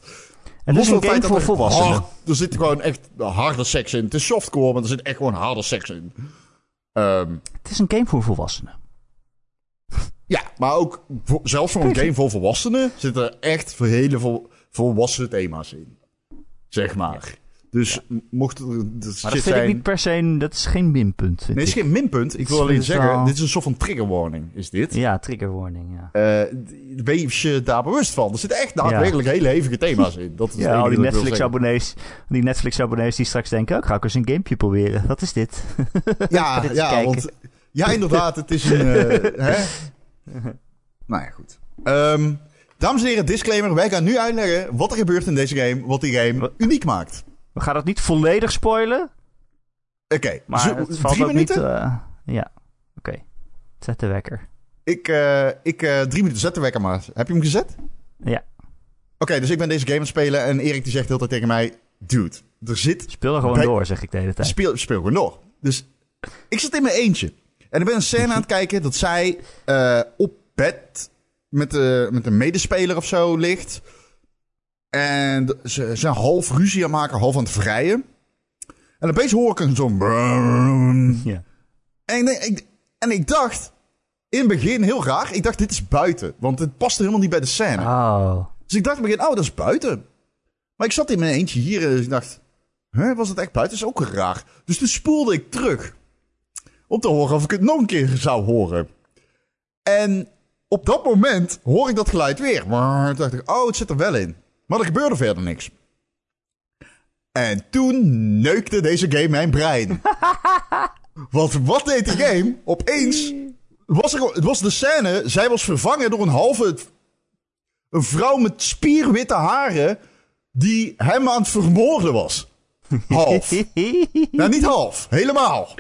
Het Los is een game voor volwassenen. hard- er zit gewoon echt harde seks in. Het is softcore, maar er zit echt gewoon harde seks in. Ehm, Het is een game voor volwassenen. ja, maar ook voor- zelfs voor een game voor volwassenen zitten er echt voor hele vol, volwassen thema's in. Zeg maar. Dus mocht er de Maar shit dat vind zijn... ik niet per se... Dat is geen minpunt, vind Nee, het is ik. geen minpunt. Ik wil alleen zeggen, dit is een soort van trigger warning, is dit. Ja, trigger warning, ja. Eh, wees je daar bewust van. Er zitten echt daadwerkelijk hele hevige thema's in. Dat is Ja, al die dat ik. Netflix-abonnees die, Netflix die straks denken... Oh, ik ga ook eens een gamepje proberen. Wat is dit? Ja, Dit ja, want, ja, inderdaad. Het is een... eh, hè? Nou ja, goed. Ehm, dames en heren, disclaimer. Wij gaan nu uitleggen wat er gebeurt in deze game. Wat die game Wat? uniek maakt. We gaan het niet volledig spoilen. Oké, Maar zo- het valt drie ook minuten? niet... eh, ja, oké. Zet de wekker. Ik, eh, ik eh, drie minuten. Zet de wekker maar. Heb je hem gezet? Ja, Oké, dus ik ben deze game aan het spelen. En Erik die zegt de hele tijd tegen mij... Dude, er zit speel er gewoon Bij- door, zeg ik de hele tijd. Speel, speel gewoon door. Dus ik zit in mijn eentje. En ik ben een scène aan het kijken dat zij op bed met, de, met een medespeler of zo ligt. En ze zijn half ruzie aan maken, half aan het vrijen. En opeens hoor ik een zo'n... Ja. En ik, en ik dacht, in het begin heel raar, ik dacht dit is buiten. Want het past helemaal niet bij de scène. Oh, Dus ik dacht in het begin, oh, dat is buiten. Maar ik zat in mijn eentje hier en ik dacht, hè, was het echt buiten? Dat is ook raar. Dus toen spoelde ik terug. Om te horen of ik het nog een keer zou horen. En op dat moment hoor ik dat geluid weer. Maar toen dacht ik, oh, het zit er wel in. Maar er gebeurde verder niks. En toen neukte deze game mijn brein. Want wat deed die game? Opeens was er, het was de scène, zij was vervangen door een halve een vrouw met spierwitte haren die hem aan het vermoorden was. Half. nou, niet half. Helemaal.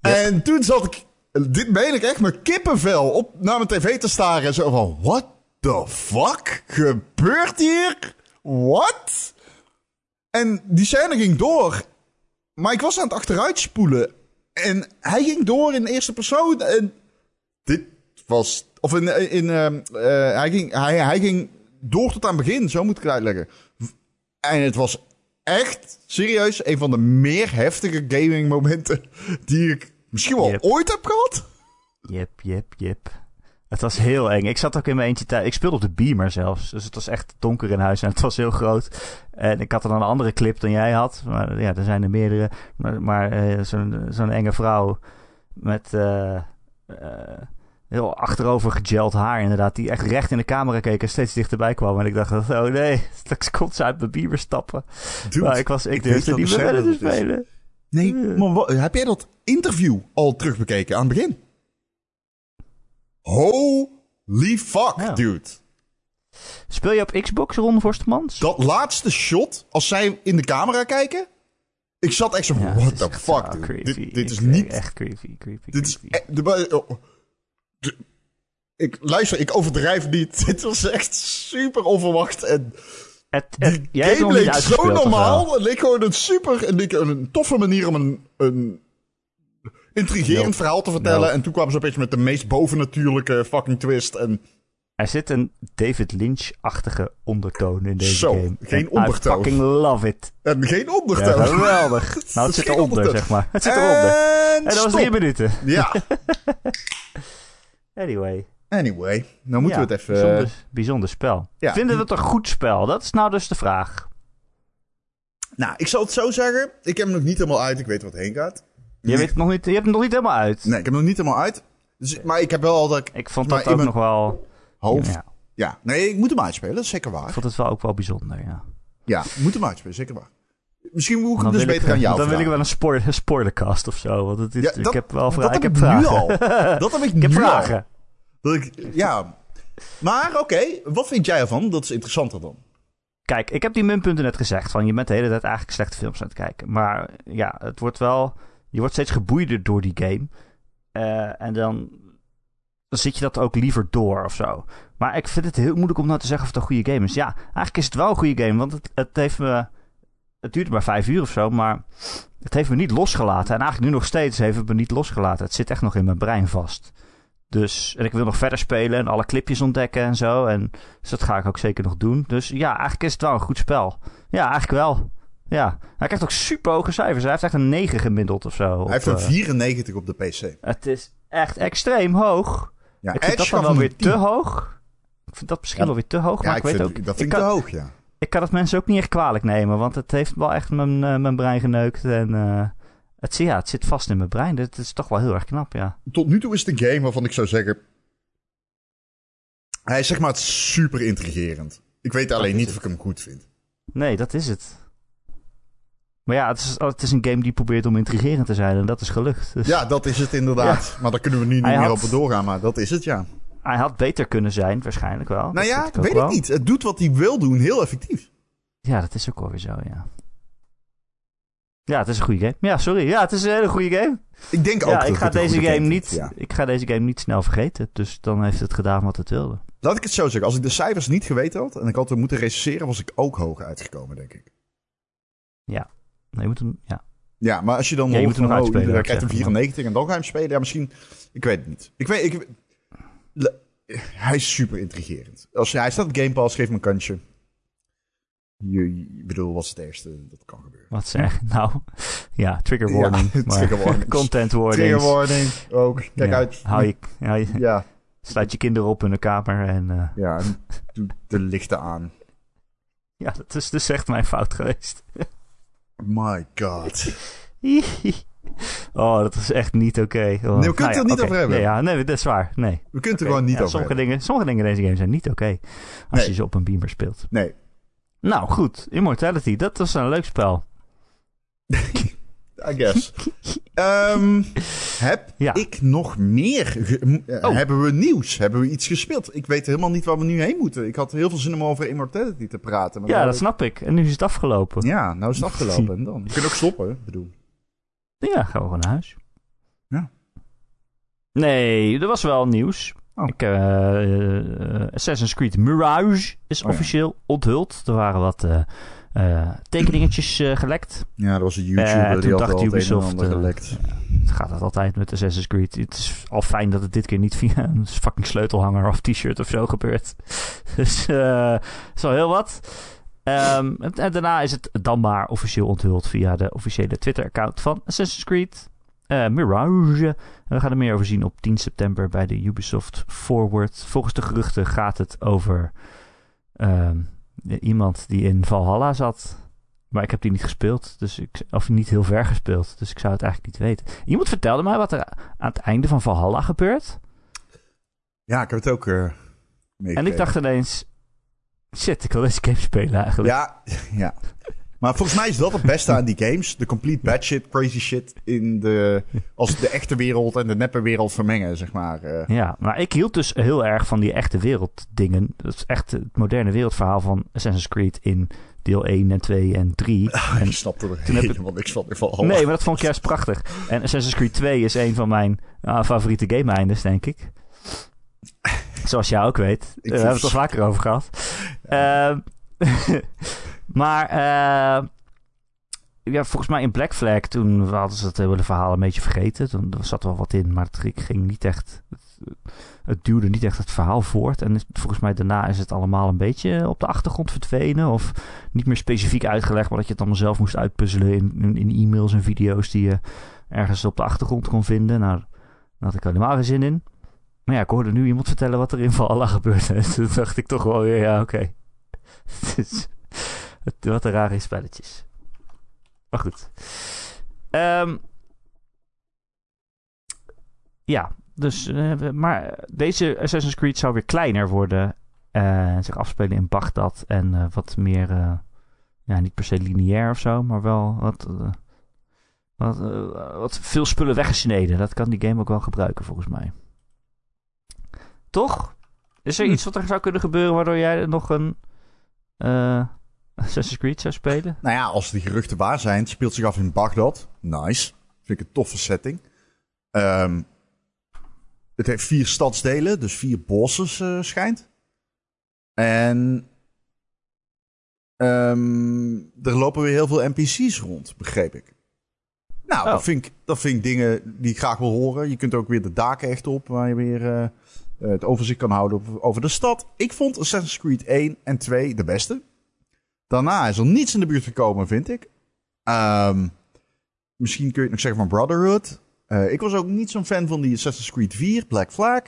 En toen zat ik, dit meen ik echt, mijn kippenvel op naar mijn tv te staren. En zo van, what the fuck gebeurt hier? What? En die scène ging door. Maar ik was aan het achteruitspoelen. En hij ging door in eerste persoon. En dit was. Of in. in ehm, eh, hij, ging, hij, hij ging door tot aan het begin, zo moet ik het uitleggen. En het was echt, serieus, een van de meer heftige gaming momenten die ik misschien wel Yep. ooit heb gehad. Jep, jep, jep. Het was heel eng. Ik zat ook in mijn eentje thuis. Ik speelde op de beamer zelfs. Dus het was echt donker in huis en het was heel groot. En ik had dan een andere clip dan jij had. Maar ja, er zijn er meerdere. Maar, maar eh, zo'n zo'n enge vrouw met... eh, eh, heel achterover gegeld haar inderdaad. Die echt recht in de camera keek en steeds dichterbij kwam. En ik dacht, oh nee, straks komt ze uit mijn bieber stappen. Dude, maar ik was, ik, ik durfde niet meer verder te is. spelen. Nee, maar heb jij dat interview al terugbekeken aan het begin? Holy fuck, Ja. dude. Speel je op Xbox, Ron Forstemans? Dat laatste shot, als zij in de camera kijken. Ik zat echt zo Ja, what the fuck, zo dude. creepy. Dit, dit is niet... Echt creepy, creepy, Dit is... creepy. e- de- oh, de- ik, luister, ik overdrijf niet. Dit was echt super onverwacht. En Het, het, die game leek zo normaal. Het leek gewoon een super... Leek een toffe manier om een... een intrigerend Nope. verhaal te vertellen. Nope. En toen kwamen ze opeens met de meest bovennatuurlijke fucking twist. En Er zit een David Lynch-achtige ondertoon in deze Zo, game. geen En ondertoon. I fucking love it. En geen Ja, ondertoon. geweldig. Nou, het zit eronder, ondertoon. zeg maar. Het zit eronder. En, En dat was drie minuten. Ja, Anyway. anyway. Nou moeten Ja, we het even... Bijzonder, bijzonder spel. Ja. Vinden we het een goed spel? Dat is nou dus de vraag. Nou, ik zal het zo zeggen. Ik heb hem nog niet helemaal uit. Ik weet wat heen gaat. Je, weet het nog niet, je hebt het nog niet helemaal uit. Nee, ik heb hem nog niet helemaal uit. Dus, maar ik heb wel al dat ik Ik vond dat ook nog wel... hoofd... Ja, Ja. nee, ik moet hem uitspelen. Dat is zeker ik waar. vond het wel ook wel bijzonder, ja. Ja, ik moet hem uitspelen. Zeker waar. Misschien moet ik hem dus ik, beter aan jou dan wil ik wel een, spoor, een spoilercast of zo. Want het is, Ja, ik dat- heb wel dat vragen. Ik heb heb ik nu al. Dat heb ik, ik heb nu al. vragen. Dat ik, ja. Maar oké, wat vind jij ervan? Dat is interessanter dan. Kijk, ik heb die minpunten net gezegd. Van je bent de hele tijd eigenlijk slechte films aan het kijken. Maar ja, het wordt wel. Je wordt steeds geboeider door die game. Eh, en dan, zit je dat ook liever door of zo. Maar ik vind het heel moeilijk om nou te zeggen of het een goede game is. Ja, eigenlijk is het wel een goede game. Want het, het heeft me. Het duurde maar vijf uur of zo. Maar het heeft me niet losgelaten. En eigenlijk nu nog steeds heeft het me niet losgelaten. Het zit echt nog in mijn brein vast. Dus, en ik wil nog verder spelen en alle clipjes ontdekken en zo. En, dus dat ga ik ook zeker nog doen. Dus ja, eigenlijk is het wel een goed spel. Ja, eigenlijk wel. Ja, hij krijgt ook super hoge cijfers. Hij heeft echt een 9 gemiddeld of zo. Hij heeft een eh, 94 op de PC. Het is echt extreem hoog. Ja, ik vind dat dan wel weer te 10. hoog. Ik vind dat misschien Ja. wel weer te hoog. Ja, maar ik ik, weet vind, ook. dat ik, vind ik kan, te hoog, ja. ik kan het mensen ook niet echt kwalijk nemen. Want het heeft wel echt mijn, eh, mijn brein geneukt. En eh, het, ja, het zit vast in mijn brein. Het is toch wel heel erg knap, ja. Tot nu toe is het een game waarvan ik zou zeggen... Hij is zeg maar super intrigerend. Ik weet alleen niet het. of ik hem goed vind. Nee, dat is het. Maar ja, het is, het is een game die probeert om intrigerend te zijn. En dat is gelukt. Dus Ja, dat is het inderdaad. Maar daar kunnen we nu niet Hij meer had- op doorgaan, maar dat is het, ja. Hij had beter kunnen zijn, waarschijnlijk wel. Nou Dat ja, ook weet wel. ik niet. Het doet wat hij wil doen heel effectief. Ja, dat is ook wel weer zo, ja. Ja, het is een goede game. Ja, sorry. Ja, het is een hele goede game. Ik denk ook ja, dat ik ik ga, het deze game niet, ja. ik ga deze game niet snel vergeten. Dus dan heeft het gedaan wat het wilde. Laat ik het zo zeggen. Als ik de cijfers niet geweten had en ik had moeten recenseren, was ik ook hoog uitgekomen, denk ik. Nee, je moet hem, ja. Ja, maar als je dan Ja, je moet hem van, oh, krijgt zeggen, 94 en dan ga je hem spelen. Ja, misschien... Ik weet het niet. Ik weet... Ik, Le- hij is super intrigerend. Als hij staat op Game Pass, geef hem een kansje. Je, bedoel, wat is het ergste dat kan gebeuren? Wat zeg Nou, ja, trigger warning. trigger. Content warnings. Trigger warning ook. Kijk Ja, uit. Hou je, hou je, Ja, sluit je kinderen op in de kamer en... eh, ja. en Doe de lichten aan. ja, dat is dus echt mijn fout geweest. My god. oh, dat is echt niet oké. Oh. Nee, we kunnen het er niet oké. over hebben. Nee, ja, nee, dat is waar. Nee. We kunnen het er gewoon niet Ja, over sommige hebben. dingen, sommige dingen in deze game zijn niet oké. als Nee. je ze op een beamer speelt. Nee. Nou, goed. Immortality, dat was een leuk spel. I guess. Ehm, heb Ja. ik nog meer? eh, Oh. Hebben we nieuws? Hebben we iets gespeeld? Ik weet helemaal niet waar we nu heen moeten. Ik had heel veel zin om over Immortality te praten. Maar Ja, dat snap ik. En nu is het afgelopen. Ja, nou is het afgelopen. En dan? We kunnen ook stoppen, ik bedoel. Ja, gaan we gewoon naar huis. Ja. Nee, er was wel nieuws. Oh. Ik, eh, eh, Assassin's Creed Mirage is Oh ja. officieel onthuld. Er waren wat eh, tekeningetjes eh, gelekt. Ja, dat was een YouTuber toen die had dacht Ubisoft, gelekt. Het gaat dat altijd met Assassin's Creed. Het is al fijn dat het dit keer niet via een fucking sleutelhanger of t-shirt of zo gebeurt. Dus eh is wel heel wat. Ehm, en, en daarna is het dan maar officieel onthuld via de officiële Twitter-account van Assassin's Creed. Mirage. En we gaan er meer over zien op 10 september bij de Ubisoft Forward. Volgens de geruchten gaat het over ehm, iemand die in Valhalla zat. Maar ik heb die niet gespeeld, dus ik, of niet heel ver gespeeld. Dus ik zou het eigenlijk niet weten. Iemand vertelde mij wat er aan het einde van Valhalla gebeurt. Ja, ik heb het ook uh, En ik dacht ineens... Shit, ik wil deze game spelen eigenlijk. Ja, ja. Maar volgens mij is dat het beste aan die games. De complete bad shit, crazy shit in de... Als de echte wereld en de neppe wereld vermengen, zeg maar. Uh. Ja, maar ik hield dus heel erg van die echte wereld dingen. Dat is echt het moderne wereldverhaal van Assassin's Creed in deel 1 en 2 en 3. Oh, en ik snapte er helemaal niks van. nee, maar dat vond ik juist prachtig. En Assassin's Creed 2 is een van mijn uh, favoriete game-eindes, denk ik. Zoals jij ook weet. Daar hebben we het al vaker over gehad. Ja. Uh, maar uh, ja, volgens mij in Black Flag, toen hadden ze het hele verhaal een beetje vergeten. Toen zat er wel wat in, maar het ging niet echt... Het, duwde niet echt het verhaal voort. En volgens mij daarna is het allemaal een beetje op de achtergrond verdwenen. Of niet meer specifiek uitgelegd, maar dat je het allemaal zelf moest uitpuzzelen in, in, e-mails en video's die je ergens op de achtergrond kon vinden. Nou, daar had ik helemaal geen zin in. Maar ja, ik hoorde nu iemand vertellen wat er in Valhalla gebeurd is. Toen dacht ik toch wel weer, ja, oké. Okay. wat een rare spelletjes. Maar goed. Um, ja, dus, uh, maar deze Assassin's Creed zou weer kleiner worden. Uh, zich afspelen in Bagdad. En uh, wat meer, ja, niet per se lineair of zo, maar wel wat, wat, wat veel spullen weggesneden. Dat kan die game ook wel gebruiken, volgens mij. Toch? Is er hm. iets wat er zou kunnen gebeuren waardoor jij nog een Assassin's Creed zou spelen? Nou ja, als die geruchten waar zijn, het speelt zich af in Bagdad. Nice. Vind ik een toffe setting. Um, het heeft vier stadsdelen, dus vier bosses uh, schijnt. En um, er lopen weer heel veel NPC's rond, begreep ik. Nou, oh. dat, vind ik, dat vind ik dingen die ik graag wil horen. Je kunt ook weer de daken echt op, waar je weer uh, het overzicht kan houden over de stad. Ik vond Assassin's Creed 1 en 2 de beste. Daarna is er niets in de buurt gekomen, vind ik. Um, misschien kun je het nog zeggen van Brotherhood. Uh, ik was ook niet zo'n fan van die Assassin's Creed 4, Black Flag.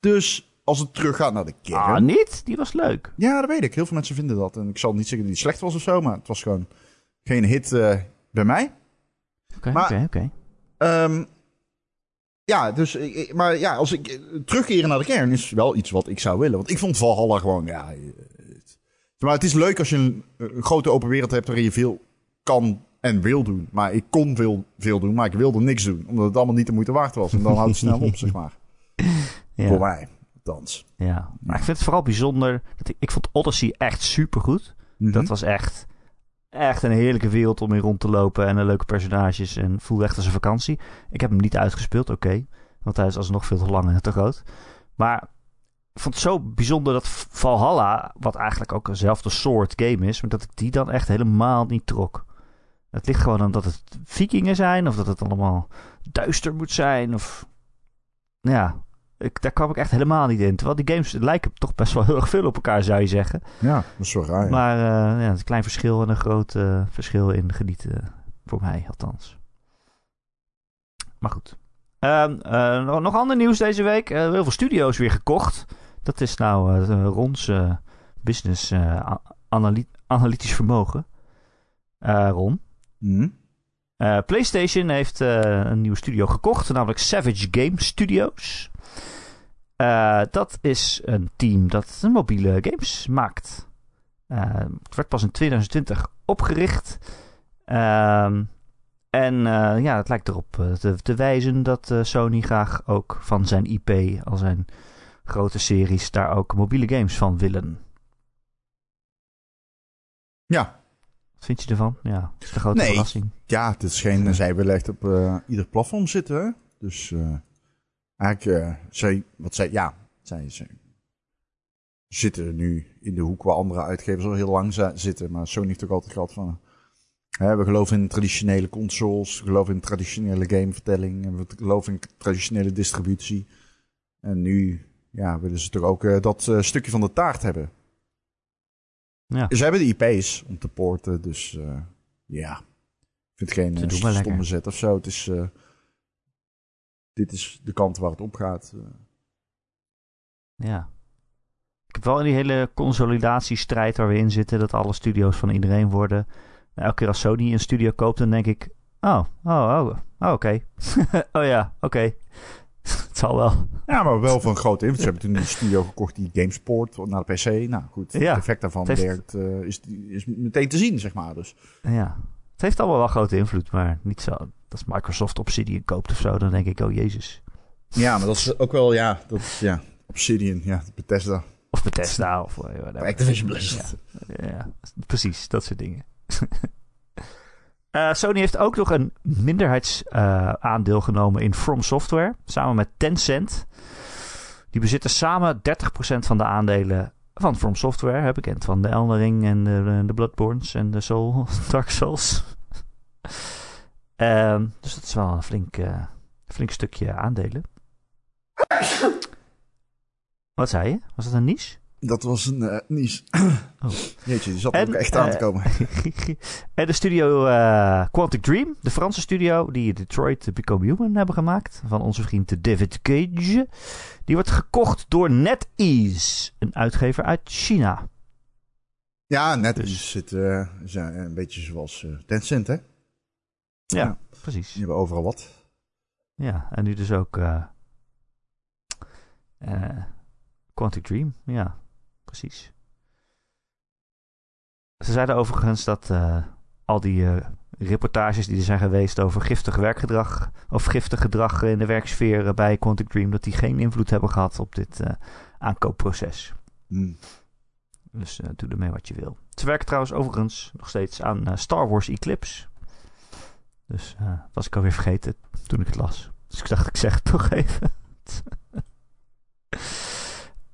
Dus als het teruggaat naar de kern... Ah, niet? Die was leuk. Ja, dat weet ik. Heel veel mensen vinden dat. En ik zal niet zeggen dat die slecht was of zo, maar het was gewoon geen hit uh, bij mij. Oké, oké, oké. Um, ja, dus, maar ja, als ik terugkeren naar de kern is wel iets wat ik zou willen. Want ik vond Valhalla gewoon, ja. Het, maar het is leuk als je een, een, grote open wereld hebt waarin je veel kan en wil doen. Maar ik kon veel, veel doen, maar ik wilde niks doen. Omdat het allemaal niet de moeite waard was. En dan houdt het snel op, zeg maar. Ja. Voor mij, dans. Ja, maar ik vind het vooral bijzonder. Dat ik, ik vond Odyssey echt supergoed. Mm Dat was echt echt een heerlijke wereld om in rond te lopen. En een leuke personages. En voelde echt als een vakantie. Ik heb hem niet uitgespeeld, oké. want hij is alsnog veel te lang en te groot. Maar vond het zo bijzonder dat Valhalla, wat eigenlijk ook eenzelfde soort game is, maar dat ik die dan echt helemaal niet trok. Het ligt gewoon aan dat het vikingen zijn, of dat het allemaal duister moet zijn, of... Ja, ik, daar kwam ik echt helemaal niet in. Terwijl die games lijken toch best wel heel erg veel op elkaar, zou je zeggen. Ja, dat is wel raar. Maar uh, ja, een klein verschil en een groot uh, verschil in genieten. Voor mij althans. Maar goed. Uh, nog, nog ander nieuws deze week. heel veel studio's weer gekocht. Dat is nou Rons business analytisch vermogen. Ron. Mm. PlayStation heeft een nieuwe studio gekocht, namelijk Savage Game Studios. Uh, dat is een team dat mobiele games maakt. Uh, het werd pas in 2020 opgericht. Uh, en uh, ja, het lijkt erop te, te wijzen dat Sony graag ook van zijn IP, al zijn grote series, daar ook mobiele games van willen. Ja. Wat vind je ervan? Ja, dat is de grote nee. verrassing. Ja, het is geen, zij willen echt op ieder platform zitten. Hè? Dus eigenlijk, uh, zij, wat zij, ja, zij, zij zitten nu in de hoek waar andere uitgevers al heel lang zitten. Maar Sony heeft ook altijd gehad van, hè, we geloven in traditionele consoles, we geloven in traditionele gamevertelling, en we geloven in traditionele distributie. En nu, ja, willen ze toch ook uh, dat uh, stukje van de taart hebben. Ja. Ze hebben de IP's om te porten, dus ja. Ik vind het geen stomme zet of zo. Het is dit is de kant waar het op gaat. Eh. Ja. Ik heb wel in die hele consolidatiestrijd waar we in zitten, dat alle studio's van iedereen worden. Elke keer als Sony een studio koopt, dan denk ik, oh, oh, oh, oh oké. oh ja, oké. het zal wel. Ja, maar wel van grote invloed. Ze hebben toen een studio gekocht die GameSport naar de PC. Nou goed, Ja. het effect daarvan Het heeft- werkt, eh, is, is meteen te zien, zeg maar. Dus Ja. Het heeft allemaal wel grote invloed, maar niet zo. Als Microsoft Obsidian koopt of zo, dan denk ik, oh jezus. ja, maar dat is ook wel, ja, dat, ja Obsidian, ja, Bethesda, Of Bethesda of whatever. Activision Blizzard. Ja, precies, dat soort dingen. Eh, Sony heeft ook nog een minderheidsaandeel genomen in From Software, samen met Tencent. Die bezitten samen 30% van de aandelen van From Software, hè, bekend van de Elden Ring en de, de en de Soul, Dark Souls. Ehm, dus dat is wel een flink, eh, flink stukje aandelen. Wat zei je? Was dat een niche? Dat was een niche. Oh. Jeetje, die zat En, ook echt aan te eh, komen. en de studio eh, Quantic Dream, de Franse studio die Detroit Become Human hebben gemaakt, van onze vriend David Cage, die wordt gekocht door NetEase, een uitgever uit China. Ja, net Dus- zit is, een beetje zoals Tencent, hè? Ja, Ja. precies. Die hebben overal wat. Ja, en nu dus ook Quantic Dream, ja, precies. Ze zeiden overigens dat eh, al die eh, reportages die er zijn geweest over giftig werkgedrag of giftig gedrag in de werksfeer bij Quantic Dream, dat die geen invloed hebben gehad op dit eh, aankoopproces. Hm. Dus doe ermee wat je wil. Ze werken trouwens overigens nog steeds aan Star Wars Eclipse. Dus dat was ik alweer vergeten toen ik het las. Dus ik dacht, ik zeg het toch even.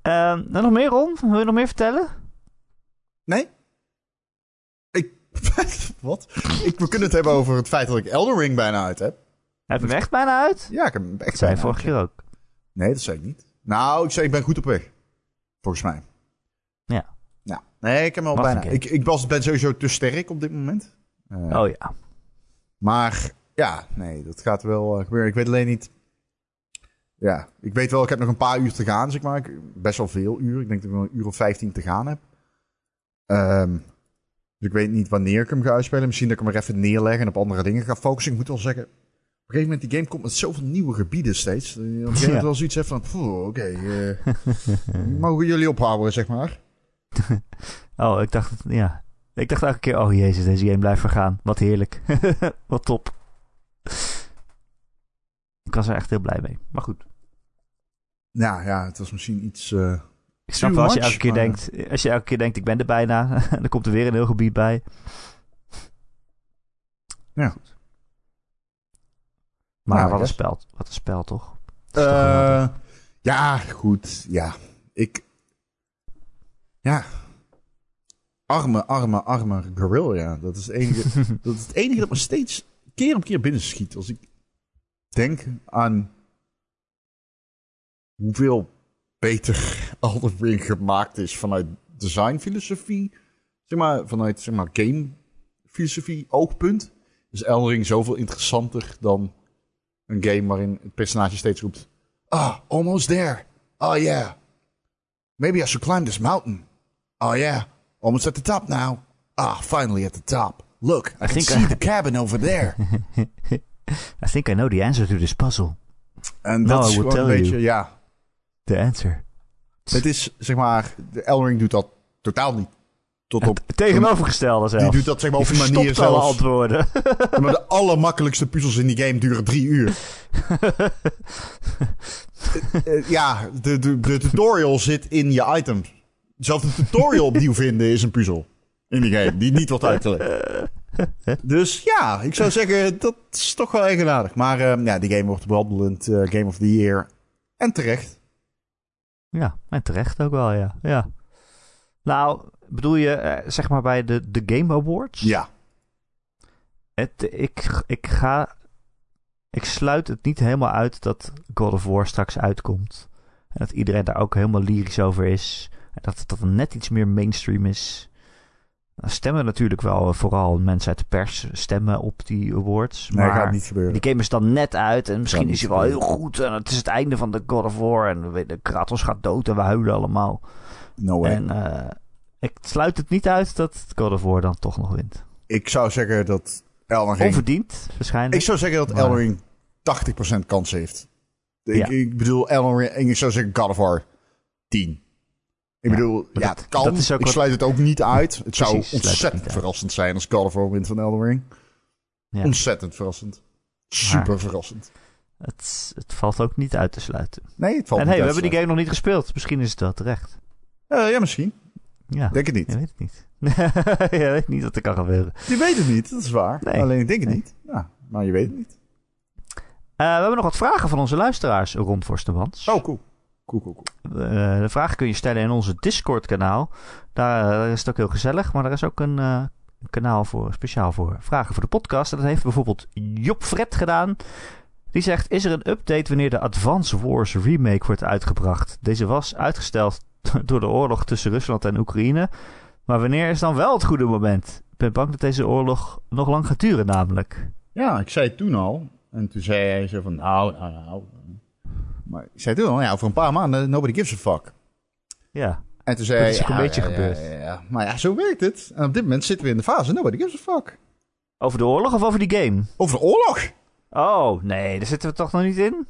Nou, nog meer, Ron? Wil je nog meer vertellen? Nee? Ik... wat? Ik, we kunnen het hebben over het feit dat ik Elden Ring bijna uit heb. Heb je hem echt bijna uit? Ja, ik heb hem echt Dat zei vorige keer ook. Nee, dat zei ik niet. Nou, ik zei ik ben goed op weg. Volgens mij. Ja. Ja. Nee, ik heb hem al bijna. Ik, ik was, ben sowieso te sterk op dit moment. Eh, Oh ja. Maar ja, nee, dat gaat wel eh, gebeuren. Ik weet alleen niet. Ja, ik weet wel, ik heb nog een paar uur te gaan, zeg maar. Best wel veel uur. Ik denk dat ik nog een uur of 15 te gaan heb. Ehm, dus ik weet niet wanneer ik hem ga uitspelen. Misschien dat ik hem er even neerleg en op andere dingen ga focussen. Ik moet wel zeggen, op een gegeven moment die game komt met zoveel nieuwe gebieden steeds. Dat je Op een gegeven moment wel zoiets hebt van, oké, eh, mogen jullie ophouden, zeg maar. Oh, ik dacht, ja. Ik dacht elke keer, oh jezus, deze game blijft vergaan. Wat heerlijk. Wat top. Ik was er echt heel blij mee. Maar goed. Ja, ja, het was misschien iets... eh, Ik snap wel als je elke keer maar- denkt, als je elke keer denkt, ik ben er bijna. dan komt er weer een heel gebied bij. Ja. Goed. Maar Nou, wat, een spel, wat een spel, toch? Eh, ja, goed. Ja, ik. Ja. Arme, arme, arme Guerrilla. Dat is, het enige, dat is het enige dat me steeds keer op keer binnen schiet. Als ik denk aan hoeveel beter Elden Ring gemaakt is vanuit designfilosofie. Zeg maar, vanuit zeg maar, gamefilosofie oogpunt. Is Elden Ring zoveel interessanter dan een game waarin het personage steeds roept... Ah, almost there. Oh yeah. Maybe I should climb this mountain. Oh yeah. Almost at the top now. Ah, finally at the top. Look, I, can think see I- the cabin over there. I think I know the answer to this puzzle. En Now dat I is will tell beetje, you. ja. The answer. Het is, zeg maar, de Elden Ring doet dat totaal niet. Tot op, Het tegenovergestelde zelfs. die doet dat zeg maar op een manier alle zelfs. antwoorden. Maar de allermakkelijkste puzzels in die game duren drie uur. Eh, ja, de, de, de tutorial zit in je items. Zelfs de tutorial opnieuw vinden is een puzzel. In die game, die niet wordt uitgelegd. Dus ja, ik zou zeggen, dat is toch wel eigenaardig. Maar eh, ja, die game wordt behandelend eh, Game of the Year. En terecht. Ja, en terecht ook wel, ja. ja. Nou, bedoel je, eh, zeg maar bij de, de Game Awards? Ja. Het, ik, ik ga... Ik sluit het niet helemaal uit dat God of War straks uitkomt. En dat iedereen daar ook helemaal lyrisch over is. En dat het dat net iets meer mainstream is. Dan stemmen natuurlijk wel vooral mensen uit de pers stemmen op die awards. Nee, maar gaat niet gebeuren. die game is dan net uit en misschien is hij wel heel goed. En het is het einde van de God of War. En weten, Kratos gaat dood en we huilen allemaal. No way. En eh, ik sluit het niet uit dat God of War dan toch nog wint. Ik zou zeggen dat Elden Ring... Onverdiend, waarschijnlijk. Ik zou zeggen dat Maar- Elden Ring 80% kans heeft Ik, Ja. ik bedoel, Elden Ring, ik zou zeggen God of War 10. Ik bedoel, ja, dat- het kan. dat is ook ik wat- sluit het ook niet uit. Het zou Precies, ontzettend verrassend zijn als God of War wint van Elden Ring. Ja. Ontzettend verrassend. Super verrassend. Het, het valt ook niet uit te sluiten. Nee, het valt en niet hey, we hebben die game nog niet gespeeld. Misschien is het wel terecht. Eh, ja, misschien. Ja, Denk het niet. je weet het niet. je weet niet wat er kan gebeuren. Je weet het niet, dat is waar. Nee. Alleen ik denk het Nee. niet. Ja, maar je weet het niet. Eh, we hebben nog wat vragen van onze luisteraars rond Forstemans. Oh, cool. Cool, cool, cool. Eh, de vragen kun je stellen in onze Discord-kanaal. Daar eh, is het ook heel gezellig, maar er is ook een eh, kanaal voor, speciaal voor vragen voor de podcast. En dat heeft bijvoorbeeld Job Fred gedaan. Die zegt: Is er een update wanneer de Advance Wars remake wordt uitgebracht? Deze was uitgesteld door de oorlog tussen Rusland en Oekraïne. Maar wanneer is dan wel het goede moment? Ik ben bang dat deze oorlog nog lang gaat duren, namelijk. Ja, ik zei het toen al. En toen zei hij zo van, nou, nou, nou. Maar ik zei toen al, ja, over een paar maanden, nobody gives a fuck. Ja, En toen zei Dat is ook een beetje ja, gebeurd. Ja. Maar ja, zo werkt het. En op dit moment zitten we in de fase, nobody gives a fuck. over de oorlog of over die game? Over de oorlog? Oh, nee, daar zitten we toch nog niet in?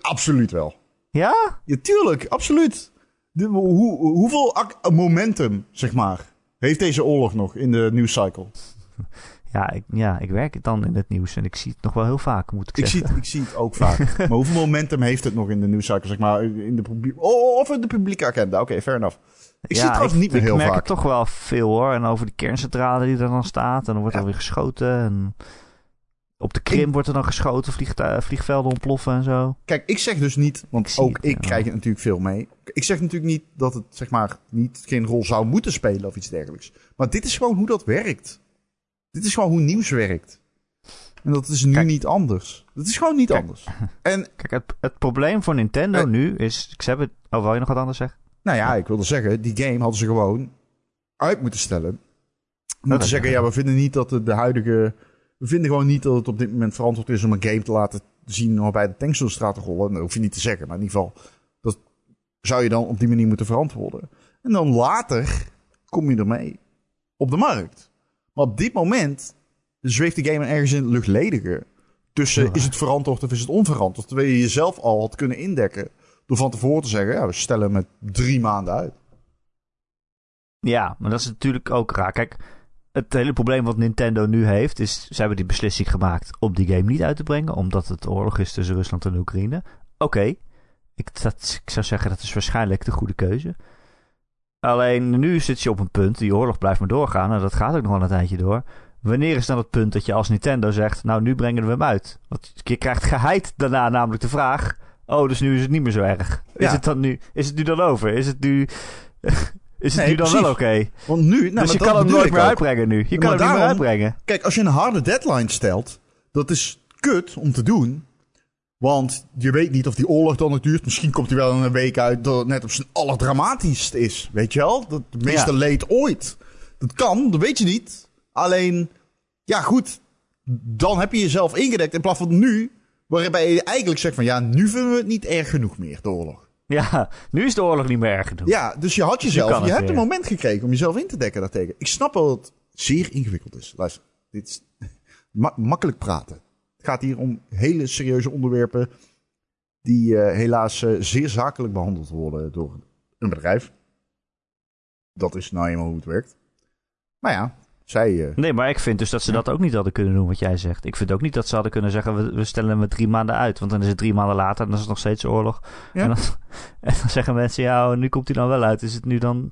Absoluut wel. Ja? Ja, tuurlijk, absoluut. De, hoe, hoeveel momentum, zeg maar, heeft deze oorlog nog in de nieuwscycle? Ja ik, ja, ik werk dan in het nieuws en ik zie het nog wel heel vaak, moet ik, Ik zie, zeggen. ik zie het ook vaak. maar hoeveel momentum heeft het nog in de nieuwscycle, zeg maar, in de publiek... Oh, of in de publieke agenda. Oké, fair enough. Ik zie het trouwens niet meer ik heel merk vaak. het toch wel veel hoor. En over die kerncentrale die er dan staat. En dan wordt Ja. er weer geschoten. En op de Krim wordt er dan geschoten. Vliegtu- vliegvelden ontploffen en zo. Kijk, ik zeg dus niet, want Ik ook het, ik ja. krijg het natuurlijk veel mee. Ik zeg natuurlijk niet dat het zeg maar niet geen rol zou moeten spelen of iets dergelijks. Maar dit is gewoon hoe dat werkt. Dit is gewoon hoe nieuws werkt. En dat is nu Kijk. niet anders. Dat is gewoon niet Kijk. anders. En Kijk, het, het probleem voor Nintendo Eh. nu is... Ik heb het... Oh, wil je nog wat anders zeggen? nou ja, ik wilde zeggen, die game hadden ze gewoon uit moeten stellen. Moeten dat zeggen, ja. we vinden niet dat de, de huidige... We vinden gewoon niet dat het op dit moment verantwoord is om een game te laten zien waarbij de tanks door de straat te rollen. Dat hoef je niet te zeggen, maar in ieder geval, dat zou je dan op die manier moeten verantwoorden. En dan later kom je ermee op de markt. Maar op dit moment zweeft de game ergens in het luchtledige. Tussen Ja. is het verantwoord of is het onverantwoord. Terwijl je jezelf al had kunnen indekken door van tevoren te zeggen, ja, we stellen hem met drie maanden uit. Ja, maar dat is natuurlijk ook raar. Kijk, het hele probleem wat Nintendo nu heeft... is ze hebben die beslissing gemaakt om die game niet uit te brengen... omdat het oorlog is tussen Rusland en Oekraïne. Oké, ik, dat, ik zou zeggen dat is waarschijnlijk de goede keuze. Alleen nu zit je op een punt... die oorlog blijft maar doorgaan... en dat gaat ook nog wel een tijdje door... Wanneer is dan het punt dat je als Nintendo zegt... nou, nu brengen we hem uit? Want je krijgt geheid daarna namelijk de vraag... oh, dus nu is het niet meer zo erg. Is, Ja. het, dan nu, is het nu dan over? Is het nu... Is het Nee, nu dan precies. wel oké? Want nu, nou, dus je kan hem nooit meer ook. uitbrengen nu. Je Ja, kan hem niet meer daarom- uitbrengen. Kijk, als je een harde deadline stelt, dat is kut om te doen. Want je weet niet of die oorlog dan nog duurt. Misschien komt hij wel in een week uit dat het net op zijn allerdramatischst is. Weet je wel? Dat het meeste Ja. leed ooit. Dat kan, dat weet je niet. Alleen, ja goed, dan heb je jezelf ingedekt in plaats van nu. Waarbij je eigenlijk zegt van ja, nu vinden we het niet erg genoeg meer, de oorlog. Ja, nu is de oorlog niet meer erg genoeg. Ja, dus je had jezelf, je hebt een moment gekregen om jezelf in te dekken daartegen. Ik snap wel dat het zeer ingewikkeld is. Luister, dit is ma- makkelijk praten. Het gaat hier om hele serieuze onderwerpen die eh, helaas eh, zeer zakelijk behandeld worden door een bedrijf. Dat is nou eenmaal hoe het werkt. Maar ja, zij... eh, Nee, maar ik vind dus dat ze dat ook niet hadden kunnen doen, wat jij zegt. Ik vind ook niet dat ze hadden kunnen zeggen, we, we stellen hem met drie maanden uit. Want dan is het drie maanden later en dan is het nog steeds oorlog. Ja. En, dan, en dan zeggen mensen, ja, nu komt hij dan wel uit. Is het nu dan,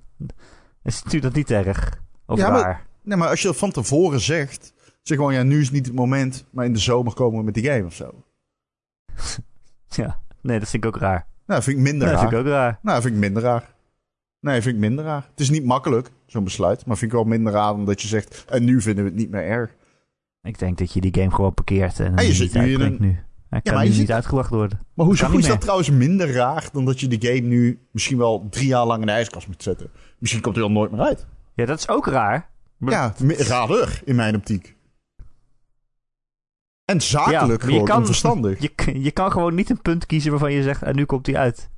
is het nu dan niet erg? Of Ja, maar- waar? nee, maar als je dat van tevoren zegt, zeg gewoon ja, nu is niet het moment, maar in de zomer komen we met die game of zo. Ja, nee, dat vind ik ook raar. Nou, vind ik minder Nee, dat raar. vind ik ook raar. Nou, vind ik minder raar. Nee, vind ik minder raar. Het is niet makkelijk, zo'n besluit. Maar vind ik wel minder raar dan dat je zegt... en nu vinden we het niet meer erg. Ik denk dat je die game gewoon parkeert en, En je zit nu in een- nu. Hij kan maar nu niet uitgebracht worden. Maar niet is dat trouwens minder raar... dan dat je de game nu misschien wel drie jaar lang in de ijskast moet zetten? Misschien komt hij wel nooit meer uit. Ja, dat is ook raar. Maar- Ja, raarder in mijn optiek. En zakelijk gewoon kan- onverstandig. Je, je kan gewoon niet een punt kiezen waarvan je zegt, en nu komt hij uit.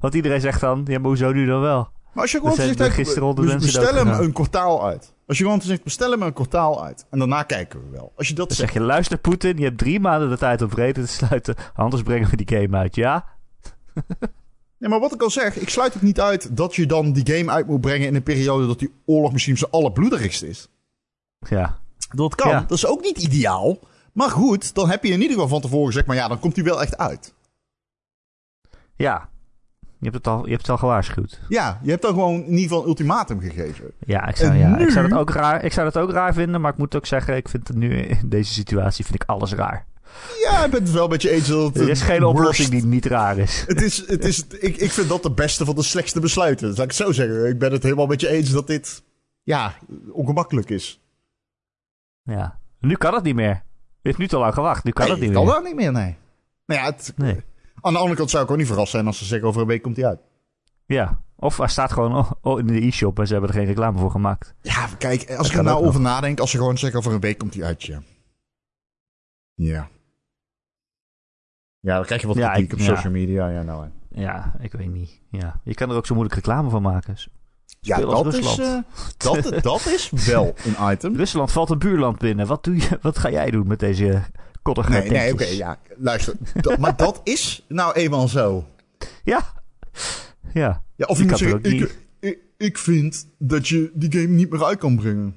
Want iedereen zegt dan, ja, maar hoezo nu dan wel? Maar als je gewoon zegt, hey, bestellen hem een kwartaal uit. Als je gewoon zegt, bestel hem een kwartaal uit. En daarna kijken we wel. Als je dat Dan zegt, zeg je, luister Poetin, je hebt drie maanden de tijd om vrede te sluiten. Anders brengen we die game uit, ja? Nee, maar wat ik al zeg, ik sluit ook niet uit dat je dan die game uit moet brengen in een periode dat die oorlog misschien zijn allerbloederigste is. Ja. Dat kan. Ja. Dat is ook niet ideaal. Maar goed, dan heb je in ieder geval van tevoren gezegd, maar ja, dan komt hij wel echt uit. Ja. Je hebt het al, je hebt het al gewaarschuwd. Ja, je hebt dan gewoon in ieder geval een ultimatum gegeven. Ja, ik zou, En ja, ik zou, dat ook raar, ik zou dat ook raar vinden, maar ik moet ook zeggen, ik vind het nu in deze situatie vind ik alles raar. Ja, ik ben het wel met je eens dat het Er is geen worst- oplossing die niet raar is. Het is, het is, ik, ik vind dat de beste van de slechtste besluiten. Zal ik het zo zeggen. Ik ben het helemaal met je eens dat dit, ja, ongemakkelijk is. Ja. Nu kan het niet meer. Je heeft nu te lang gewacht, nu kan nee, het niet kan meer. dat niet meer, nee. Nou ja, het, Nee. aan de andere kant zou ik ook niet verrast zijn als ze zeggen over een week komt hij uit. Ja. Of hij staat gewoon in de e-shop en ze hebben er geen reclame voor gemaakt. Ja, kijk, als Dat ik er kan nou nog. over nadenk, als ze gewoon zeggen over een week komt hij uit, ja. Ja. Ja, dan krijg je wat Ja, kritiek ik- op ja. social media. Ja, nou, hè. Ja, ik weet niet. Ja. Je kan er ook zo moeilijk reclame van maken. Ja dat, is, eh, dat, dat is wel een item. Rusland valt een buurland binnen. Wat, doe je, wat ga jij doen met deze koddige Nee, nee, oké, ja, luister. Dat- maar dat is nou eenmaal zo. Ja. Ja. Ja, of Je moet zeggen, ik, ik, ik vind dat je die game niet meer uit kan brengen.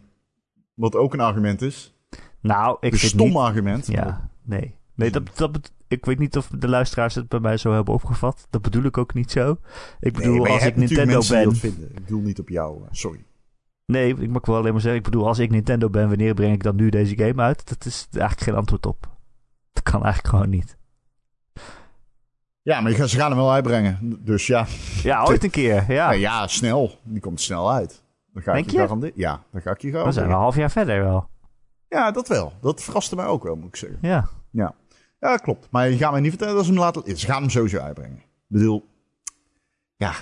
Wat ook een argument is. Nou, ik Een stom niet... argument. Ja, nee. Nee, dat, dat, bet- ik weet niet of de luisteraars het bij mij zo hebben opgevat. Dat bedoel ik ook niet zo. Ik bedoel, als ik Nintendo ben... Ik bedoel niet op jou, eh, sorry. Nee, ik mag wel alleen maar zeggen, ik bedoel, als ik Nintendo ben, wanneer breng ik dan nu deze game uit? Dat is eigenlijk geen antwoord op. Dat kan eigenlijk gewoon niet. Ja, maar je ze gaan hem wel uitbrengen. Dus ja, Ja, ooit een keer, ja. ja. ja snel. Die komt snel uit. Dan ga Denk ik je garanderen. Ja, dan ga ik je We zijn een half jaar verder wel. Ja, dat wel. Dat verraste mij ook wel, moet ik zeggen. Ja. Ja, ja klopt. Maar je gaat mij niet vertellen dat ze hem laten... Ze gaan hem sowieso uitbrengen. Ik bedoel... Ja,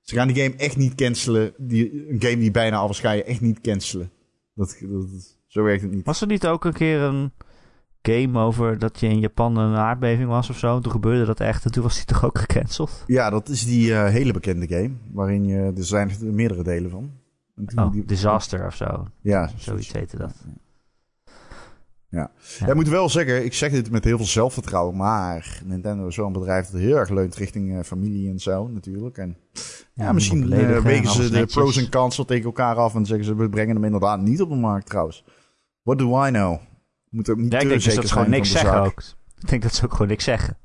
ze gaan die game echt niet cancelen. Die, een game die bijna al was, ga je echt niet cancelen. Dat, dat, zo werkt het niet. Was er niet ook een keer een game over dat je in Japan een aardbeving was of zo? Toen gebeurde dat echt en toen was die toch ook gecanceld? Ja, dat is die eh, hele bekende game. Waarin je... Er zijn er meerdere delen van. En Oh, die- Disaster of zo. Ja, Zoiets heette dat. Ja. Ja. Ja, ik moet wel zeggen, ik zeg dit met heel veel zelfvertrouwen, maar Nintendo is wel een bedrijf dat heel erg leunt richting eh, familie en zo natuurlijk. En ja, misschien eh, en wegen ze de pros en cons tegen elkaar af en zeggen ze, we brengen hem inderdaad niet op de markt trouwens. What do I know? Moet ook niet Ja, ik denk dus zeker dat ze gewoon niks zeggen ook. Ik denk dat ze ook gewoon niks zeggen.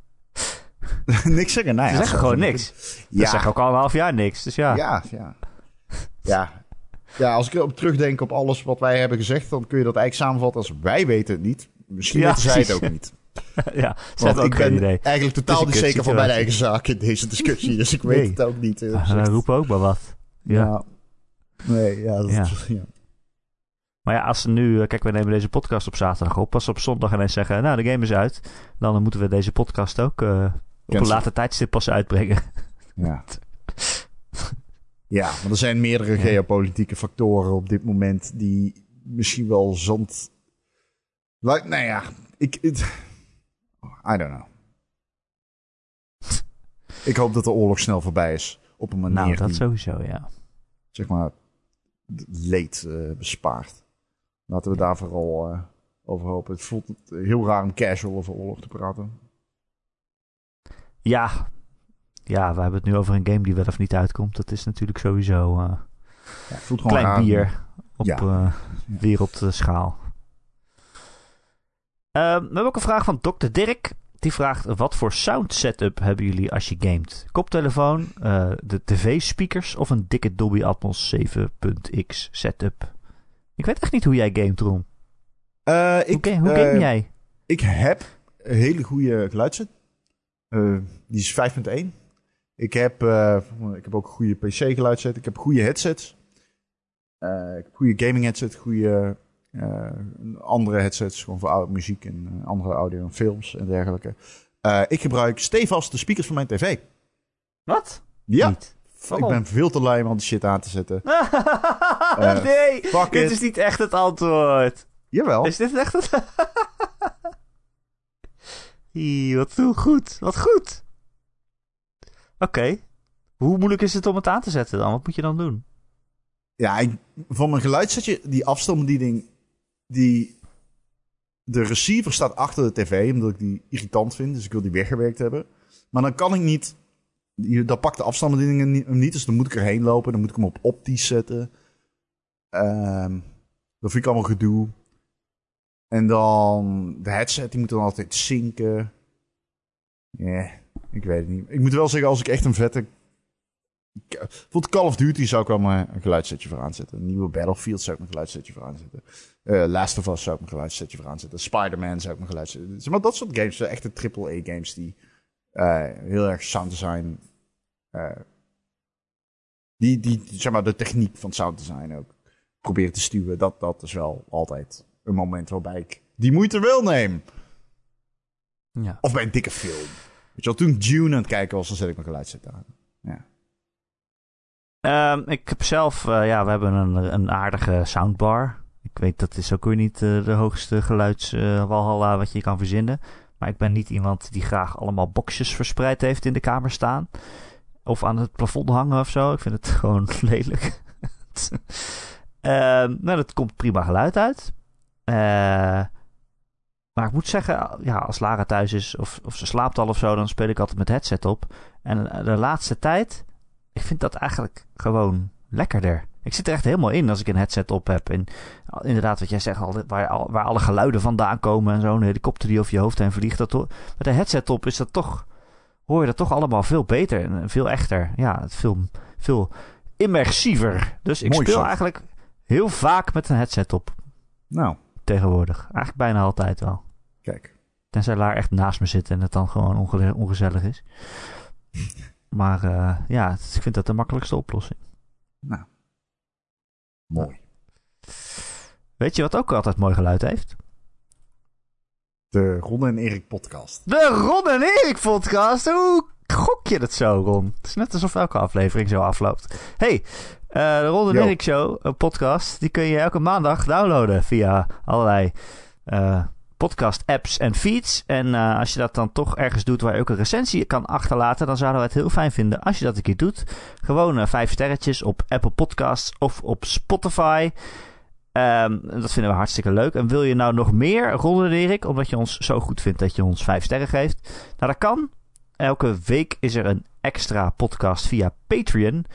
niks zeggen, nou Ze zeggen gewoon niks. Ze Ja, zeggen ook al een half jaar niks. Dus ja. ja, ja. Ja. Ja, als ik erop terugdenk op alles wat wij hebben gezegd, dan kun je dat eigenlijk samenvatten als wij weten het niet. Misschien Ja, weten zij het ook niet. ja, Want ook ik ben idee. eigenlijk totaal Het niet zeker van mijn eigen zaak in deze discussie. Dus ik weet het ook niet. eh, Ah, we roepen ook maar wat. Ja. Ja. Nee, ja, dat Ja. ja. Maar ja, als ze nu... eh, Kijk, we nemen deze podcast op zaterdag op. Als ze op zondag ineens zeggen... Nou, de game is uit. Dan moeten we deze podcast ook eh, op een later tijdstip pas uitbrengen. Ja. ja, maar er zijn meerdere Ja. geopolitieke factoren op dit moment die misschien wel zand... Like, nou ja, ik... I don't know. Ik hoop dat de oorlog snel voorbij is. Op een manier nou, dat die, sowieso, ja. zeg maar, leed eh, bespaart. Laten we daar vooral eh, over hopen. Het voelt heel raar om casual over oorlog te praten. Ja. Ja, we hebben het nu over een game die wel of niet uitkomt. Dat is natuurlijk sowieso eh Ja, voelt gewoon klein bier op Ja. Ja. wereldschaal. Ehm, we hebben ook een vraag van Dr. Dirk. Die vraagt, wat voor sound setup hebben jullie als je gamet? Koptelefoon, eh, de tv-speakers of een dikke Dolby Atmos 7.x setup? Ik weet echt niet hoe jij gamet, Ron. Hoe, ik, hoe game jij? Ik heb een hele goede geluidset. Die is 5.1. Ik heb, eh, ik heb ook een goede PC-geluidset. Ik heb goede headsets. Eh, ik heb goede gaming headset. Goede eh, andere headsets. Gewoon voor oude muziek en andere audio en films en dergelijke. Ik gebruik stevast de speakers van mijn tv. Wat? Ja, Niet. ik ben veel te lui om al die shit aan te zetten. Nee, dit it. is niet echt het antwoord. Jawel. Is dit echt het... Ie, wat heel goed. Wat goed. Oké. Hoe moeilijk is het om het aan te zetten dan? Wat moet je dan doen? Ja, van mijn geluidssetje, die afstandsbediening, die... De receiver staat achter de tv, omdat ik die irritant vind. Dus ik wil die weggewerkt hebben. Maar dan kan ik niet... Dan pakt de afstandsbediening hem niet, dus dan moet ik erheen lopen. Dan moet ik hem op optisch zetten. Ehm, dat vind ik allemaal gedoe. En dan de headset, die moet dan altijd zinken. Ja, ik weet het niet. Ik moet wel zeggen, als ik echt een vette... Bijvoorbeeld Call of Duty zou ik wel mijn een geluidssetje voor aanzetten. Een nieuwe Battlefield zou ik mijn geluidssetje voor aanzetten. Eh, Last of Us zou ik mijn geluidssetje voor aanzetten. Spider-Man zou ik mijn geluidssetje... Zeg maar dat soort games, eh, echte AAA-games die eh, heel erg sound design... eh, die, die, zeg maar, de techniek van sound design ook proberen te stuwen. Dat, dat is wel altijd een moment waarbij ik die moeite wil nemen. Ja. Of bij een dikke film. Weet je toen Dune aan het kijken was, dan zet ik mijn geluidset aan. Ja. Ehm, ik heb zelf, eh, ja, we hebben een, een aardige soundbar. Ik weet dat is ook weer niet eh, de hoogste geluidswalhalla wat je kan verzinnen. Maar ik ben niet iemand die graag allemaal boxjes verspreid heeft in de kamer staan. Of aan het plafond hangen of zo. Ik vind het gewoon lelijk. Ehm, nou, dat komt prima geluid uit. Eh, maar ik moet zeggen, ja, als Lara thuis is of, of ze slaapt al of zo, dan speel ik altijd met headset op. En eh, de laatste tijd, ik vind dat eigenlijk gewoon lekkerder. Ik zit er echt helemaal in als ik een headset op heb. En inderdaad, wat jij zegt, al- waar, waar alle geluiden vandaan komen en zo. Een helikopter die over je hoofd heen vliegt. Dat, met een headset op is dat toch, hoor je dat toch allemaal veel beter en veel echter. Ja, het veel, veel immersiever. Dus ik Mooi speel zo. eigenlijk heel vaak met een headset op Nou, tegenwoordig. Eigenlijk bijna altijd wel. Kijk. Tenzij Laar echt naast me zit en het dan gewoon onge- ongezellig is. Maar eh, ja, ik vind dat de makkelijkste oplossing. Mooi. Weet je wat ook altijd mooi geluid heeft? De Ron en Erik podcast. De Ron en Erik podcast. Hoe gok je dat zo, Ron? Het is net alsof elke aflevering zo afloopt. hey, eh, de Ron en Yo. Erik show, een podcast, die kun je elke maandag downloaden via allerlei eh, podcast apps en feeds. En eh, als je dat dan toch ergens doet waar je ook een recensie kan achterlaten, dan zouden we het heel fijn vinden als je dat een keer doet. Gewoon eh, vijf sterretjes op Apple Podcasts of op Spotify. Ehm, dat vinden we hartstikke leuk. En wil je nou nog meer, Ron en Erik, omdat je ons zo goed vindt dat je ons vijf sterren geeft? Nou, dat kan. Elke week is er een extra podcast via Patreon.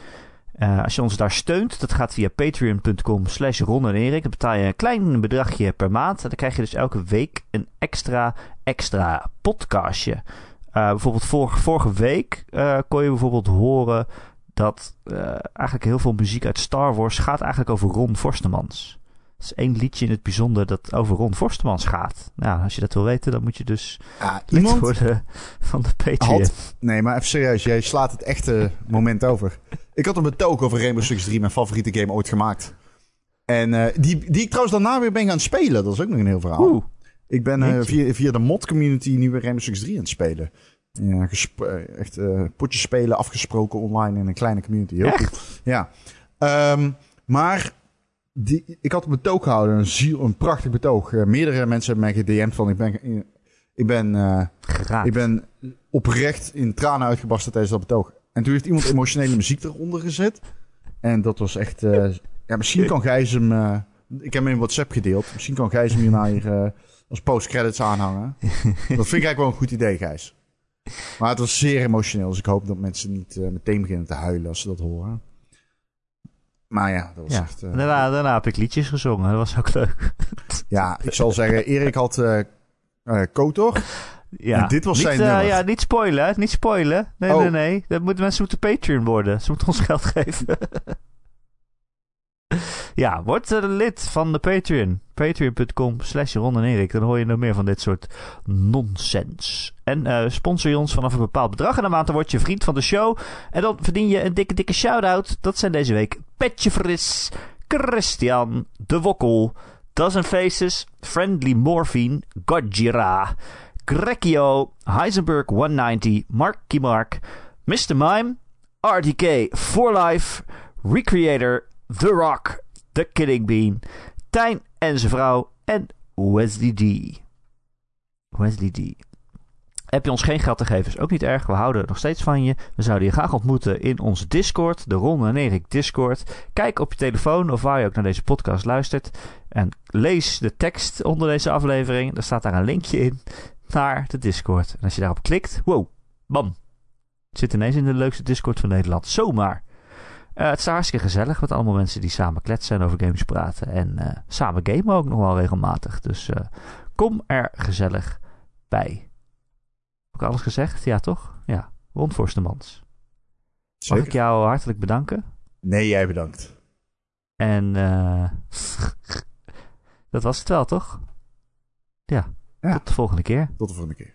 Eh, als je ons daar steunt, dat gaat via patreon.com slash Ron en Erik. Dan betaal je een klein bedragje per maand. En dan krijg je dus elke week een extra, extra podcastje. Eh, bijvoorbeeld vorige, vorige week eh, kon je bijvoorbeeld horen dat eigenlijk heel veel muziek uit Star Wars gaat eigenlijk over Ron Forstemans. Is één liedje in het bijzonder dat over Ron Forstemans gaat. Nou, als je dat wil weten, dan moet je dus Ja, iemand worden van de Patreon. had... Nee, maar even serieus. Jij slaat het echte moment over. Ik had een betoog over Rainbow Six 3, mijn favoriete game ooit gemaakt. En eh, die, die ik trouwens daarna weer ben gaan spelen. Dat is ook nog een heel verhaal. Oeh, Ik ben eh, via, via de mod community nu weer Rainbow Six 3 aan het spelen. Ja, eh, echt eh, potjes spelen, afgesproken online in een kleine community. Heel Echt? goed. Ja. Ehm, maar die, ik had een betoog gehouden, een, ziel, een prachtig betoog. Eh, meerdere mensen hebben mij gedM'd van ik ben, ik ben, eh, ik ben oprecht in tranen uitgebarsten tijdens dat betoog. En toen heeft iemand emotionele muziek eronder gezet. En dat was echt... eh, ja, misschien kan Gijs hem... ik heb hem in WhatsApp gedeeld. Misschien kan Gijs hem hierna hier als post-credits aanhangen. dat vind ik eigenlijk wel een goed idee, Gijs. Maar het was zeer emotioneel. Dus ik hoop dat mensen niet meteen beginnen te huilen als ze dat horen. Maar ja, dat was Ja, echt... eh, daarna, daarna heb ik liedjes gezongen. Dat was ook leuk. ja, ik zal zeggen, Erik had eh eh, Kotor. Ja. En dit was niet, zijn. Ja, niet spoilen. Niet spoilen. Nee, Oh. nee, nee. Dat moeten mensen moeten Patreon worden. Ze moeten ons geld geven. ja, word lid van de Patreon. Patreon.com slash Ron en Erik. Dan hoor je nog meer van dit soort nonsens. En eh, sponsor je ons vanaf een bepaald bedrag maand. Dan word je vriend van de show. En dan verdien je een dikke, dikke shout-out. Dat zijn deze week Petje Fris, Christian, De Wokkel, Dozen Faces, Friendly Morphine, Godzilla, Grekio, Heisenberg 190, Marky Mark, Mr. Mime, RDK, For Life, Recreator, The Rock, The Kidding Bean, Tijn en zijn vrouw en Wesley D. Wesley D. Heb je ons geen geld te geven, is ook niet erg. We houden nog steeds van je. We zouden je graag ontmoeten in onze Discord, de Ron en Erik Discord. Kijk op je telefoon of waar je ook naar deze podcast luistert. En lees de tekst onder deze aflevering. Er staat daar een linkje in naar de Discord. En als je daarop klikt, wow, bam. Zit ineens in de leukste Discord van Nederland. Zomaar. Uh, het is hartstikke gezellig met allemaal mensen die samen kletsen en over games praten. En uh, samen gamen ook nog wel regelmatig. Dus uh, kom er gezellig bij. Ook alles gezegd? Ja, toch? Ja. Ron Forstemans. Mag ik jou hartelijk bedanken? Nee, jij bedankt. En dat was het wel, toch? Ja. ja. Tot de volgende keer. Tot de volgende keer.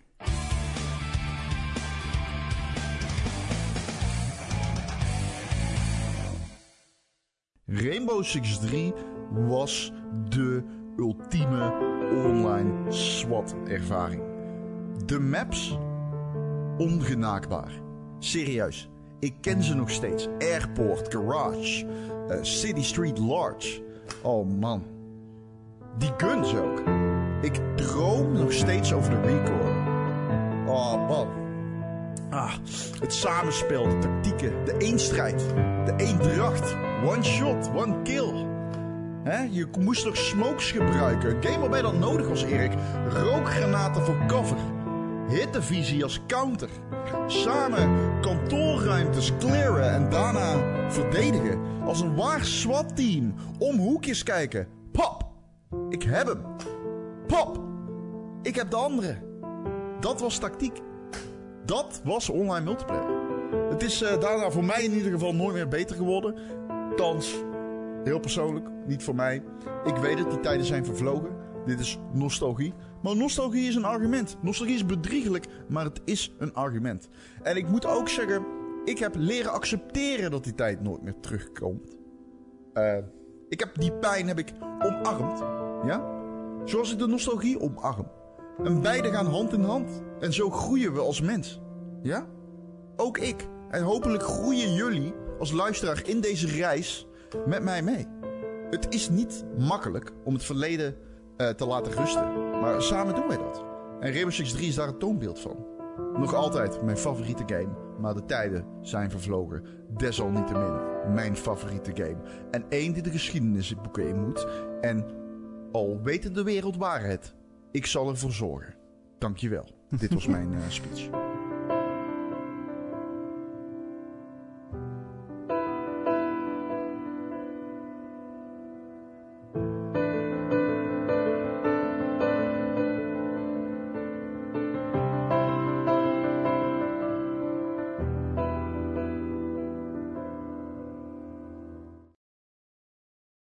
Rainbow Six 3 was de ultieme online SWAT-ervaring. De maps ongenaakbaar. Serieus, ik ken ze nog steeds. Airport, Garage, uh, City Street Large. Oh man. Die guns ook. Ik droom nog steeds over de recoil. Oh man. Ah, het samenspel, de tactieken, de eenstrijd, de eendracht. One shot, one kill. Je moest nog smokes gebruiken. Game waarbij dat nodig was, Erik. Rookgranaten voor cover. Hittevisie als counter. Samen kantoorruimtes clearen en daarna verdedigen. Als een waar SWAT-team. Om hoekjes kijken. Pop! Ik heb hem. Pop! Ik heb de andere. Dat was tactiek. Dat was online multiplayer. Het is uh, daarna voor mij in ieder geval nooit meer beter geworden. Thans, heel persoonlijk, niet voor mij. Ik weet het, die tijden zijn vervlogen. Dit is nostalgie. Maar nostalgie is een argument. Nostalgie is bedriegelijk, maar het is een argument. En ik moet ook zeggen, ik heb leren accepteren dat die tijd nooit meer terugkomt. Uh, ik heb die pijn heb ik omarmd. Ja? Zoals ik de nostalgie omarm. En beide gaan hand in hand. En zo groeien we als mens. Ja? Ook ik. En hopelijk groeien jullie als luisteraar in deze reis met mij mee. Het is niet makkelijk om het verleden uh, te laten rusten. Maar samen doen wij dat. En Rainbow Six 3 is daar het toonbeeld van. Nog altijd mijn favoriete game. Maar de tijden zijn vervlogen. Desalniettemin mijn favoriete game. En één die de geschiedenisboeken in moet. En al weten de wereld waar het, ik zal ervoor zorgen. Dankjewel. Dit was mijn uh, speech.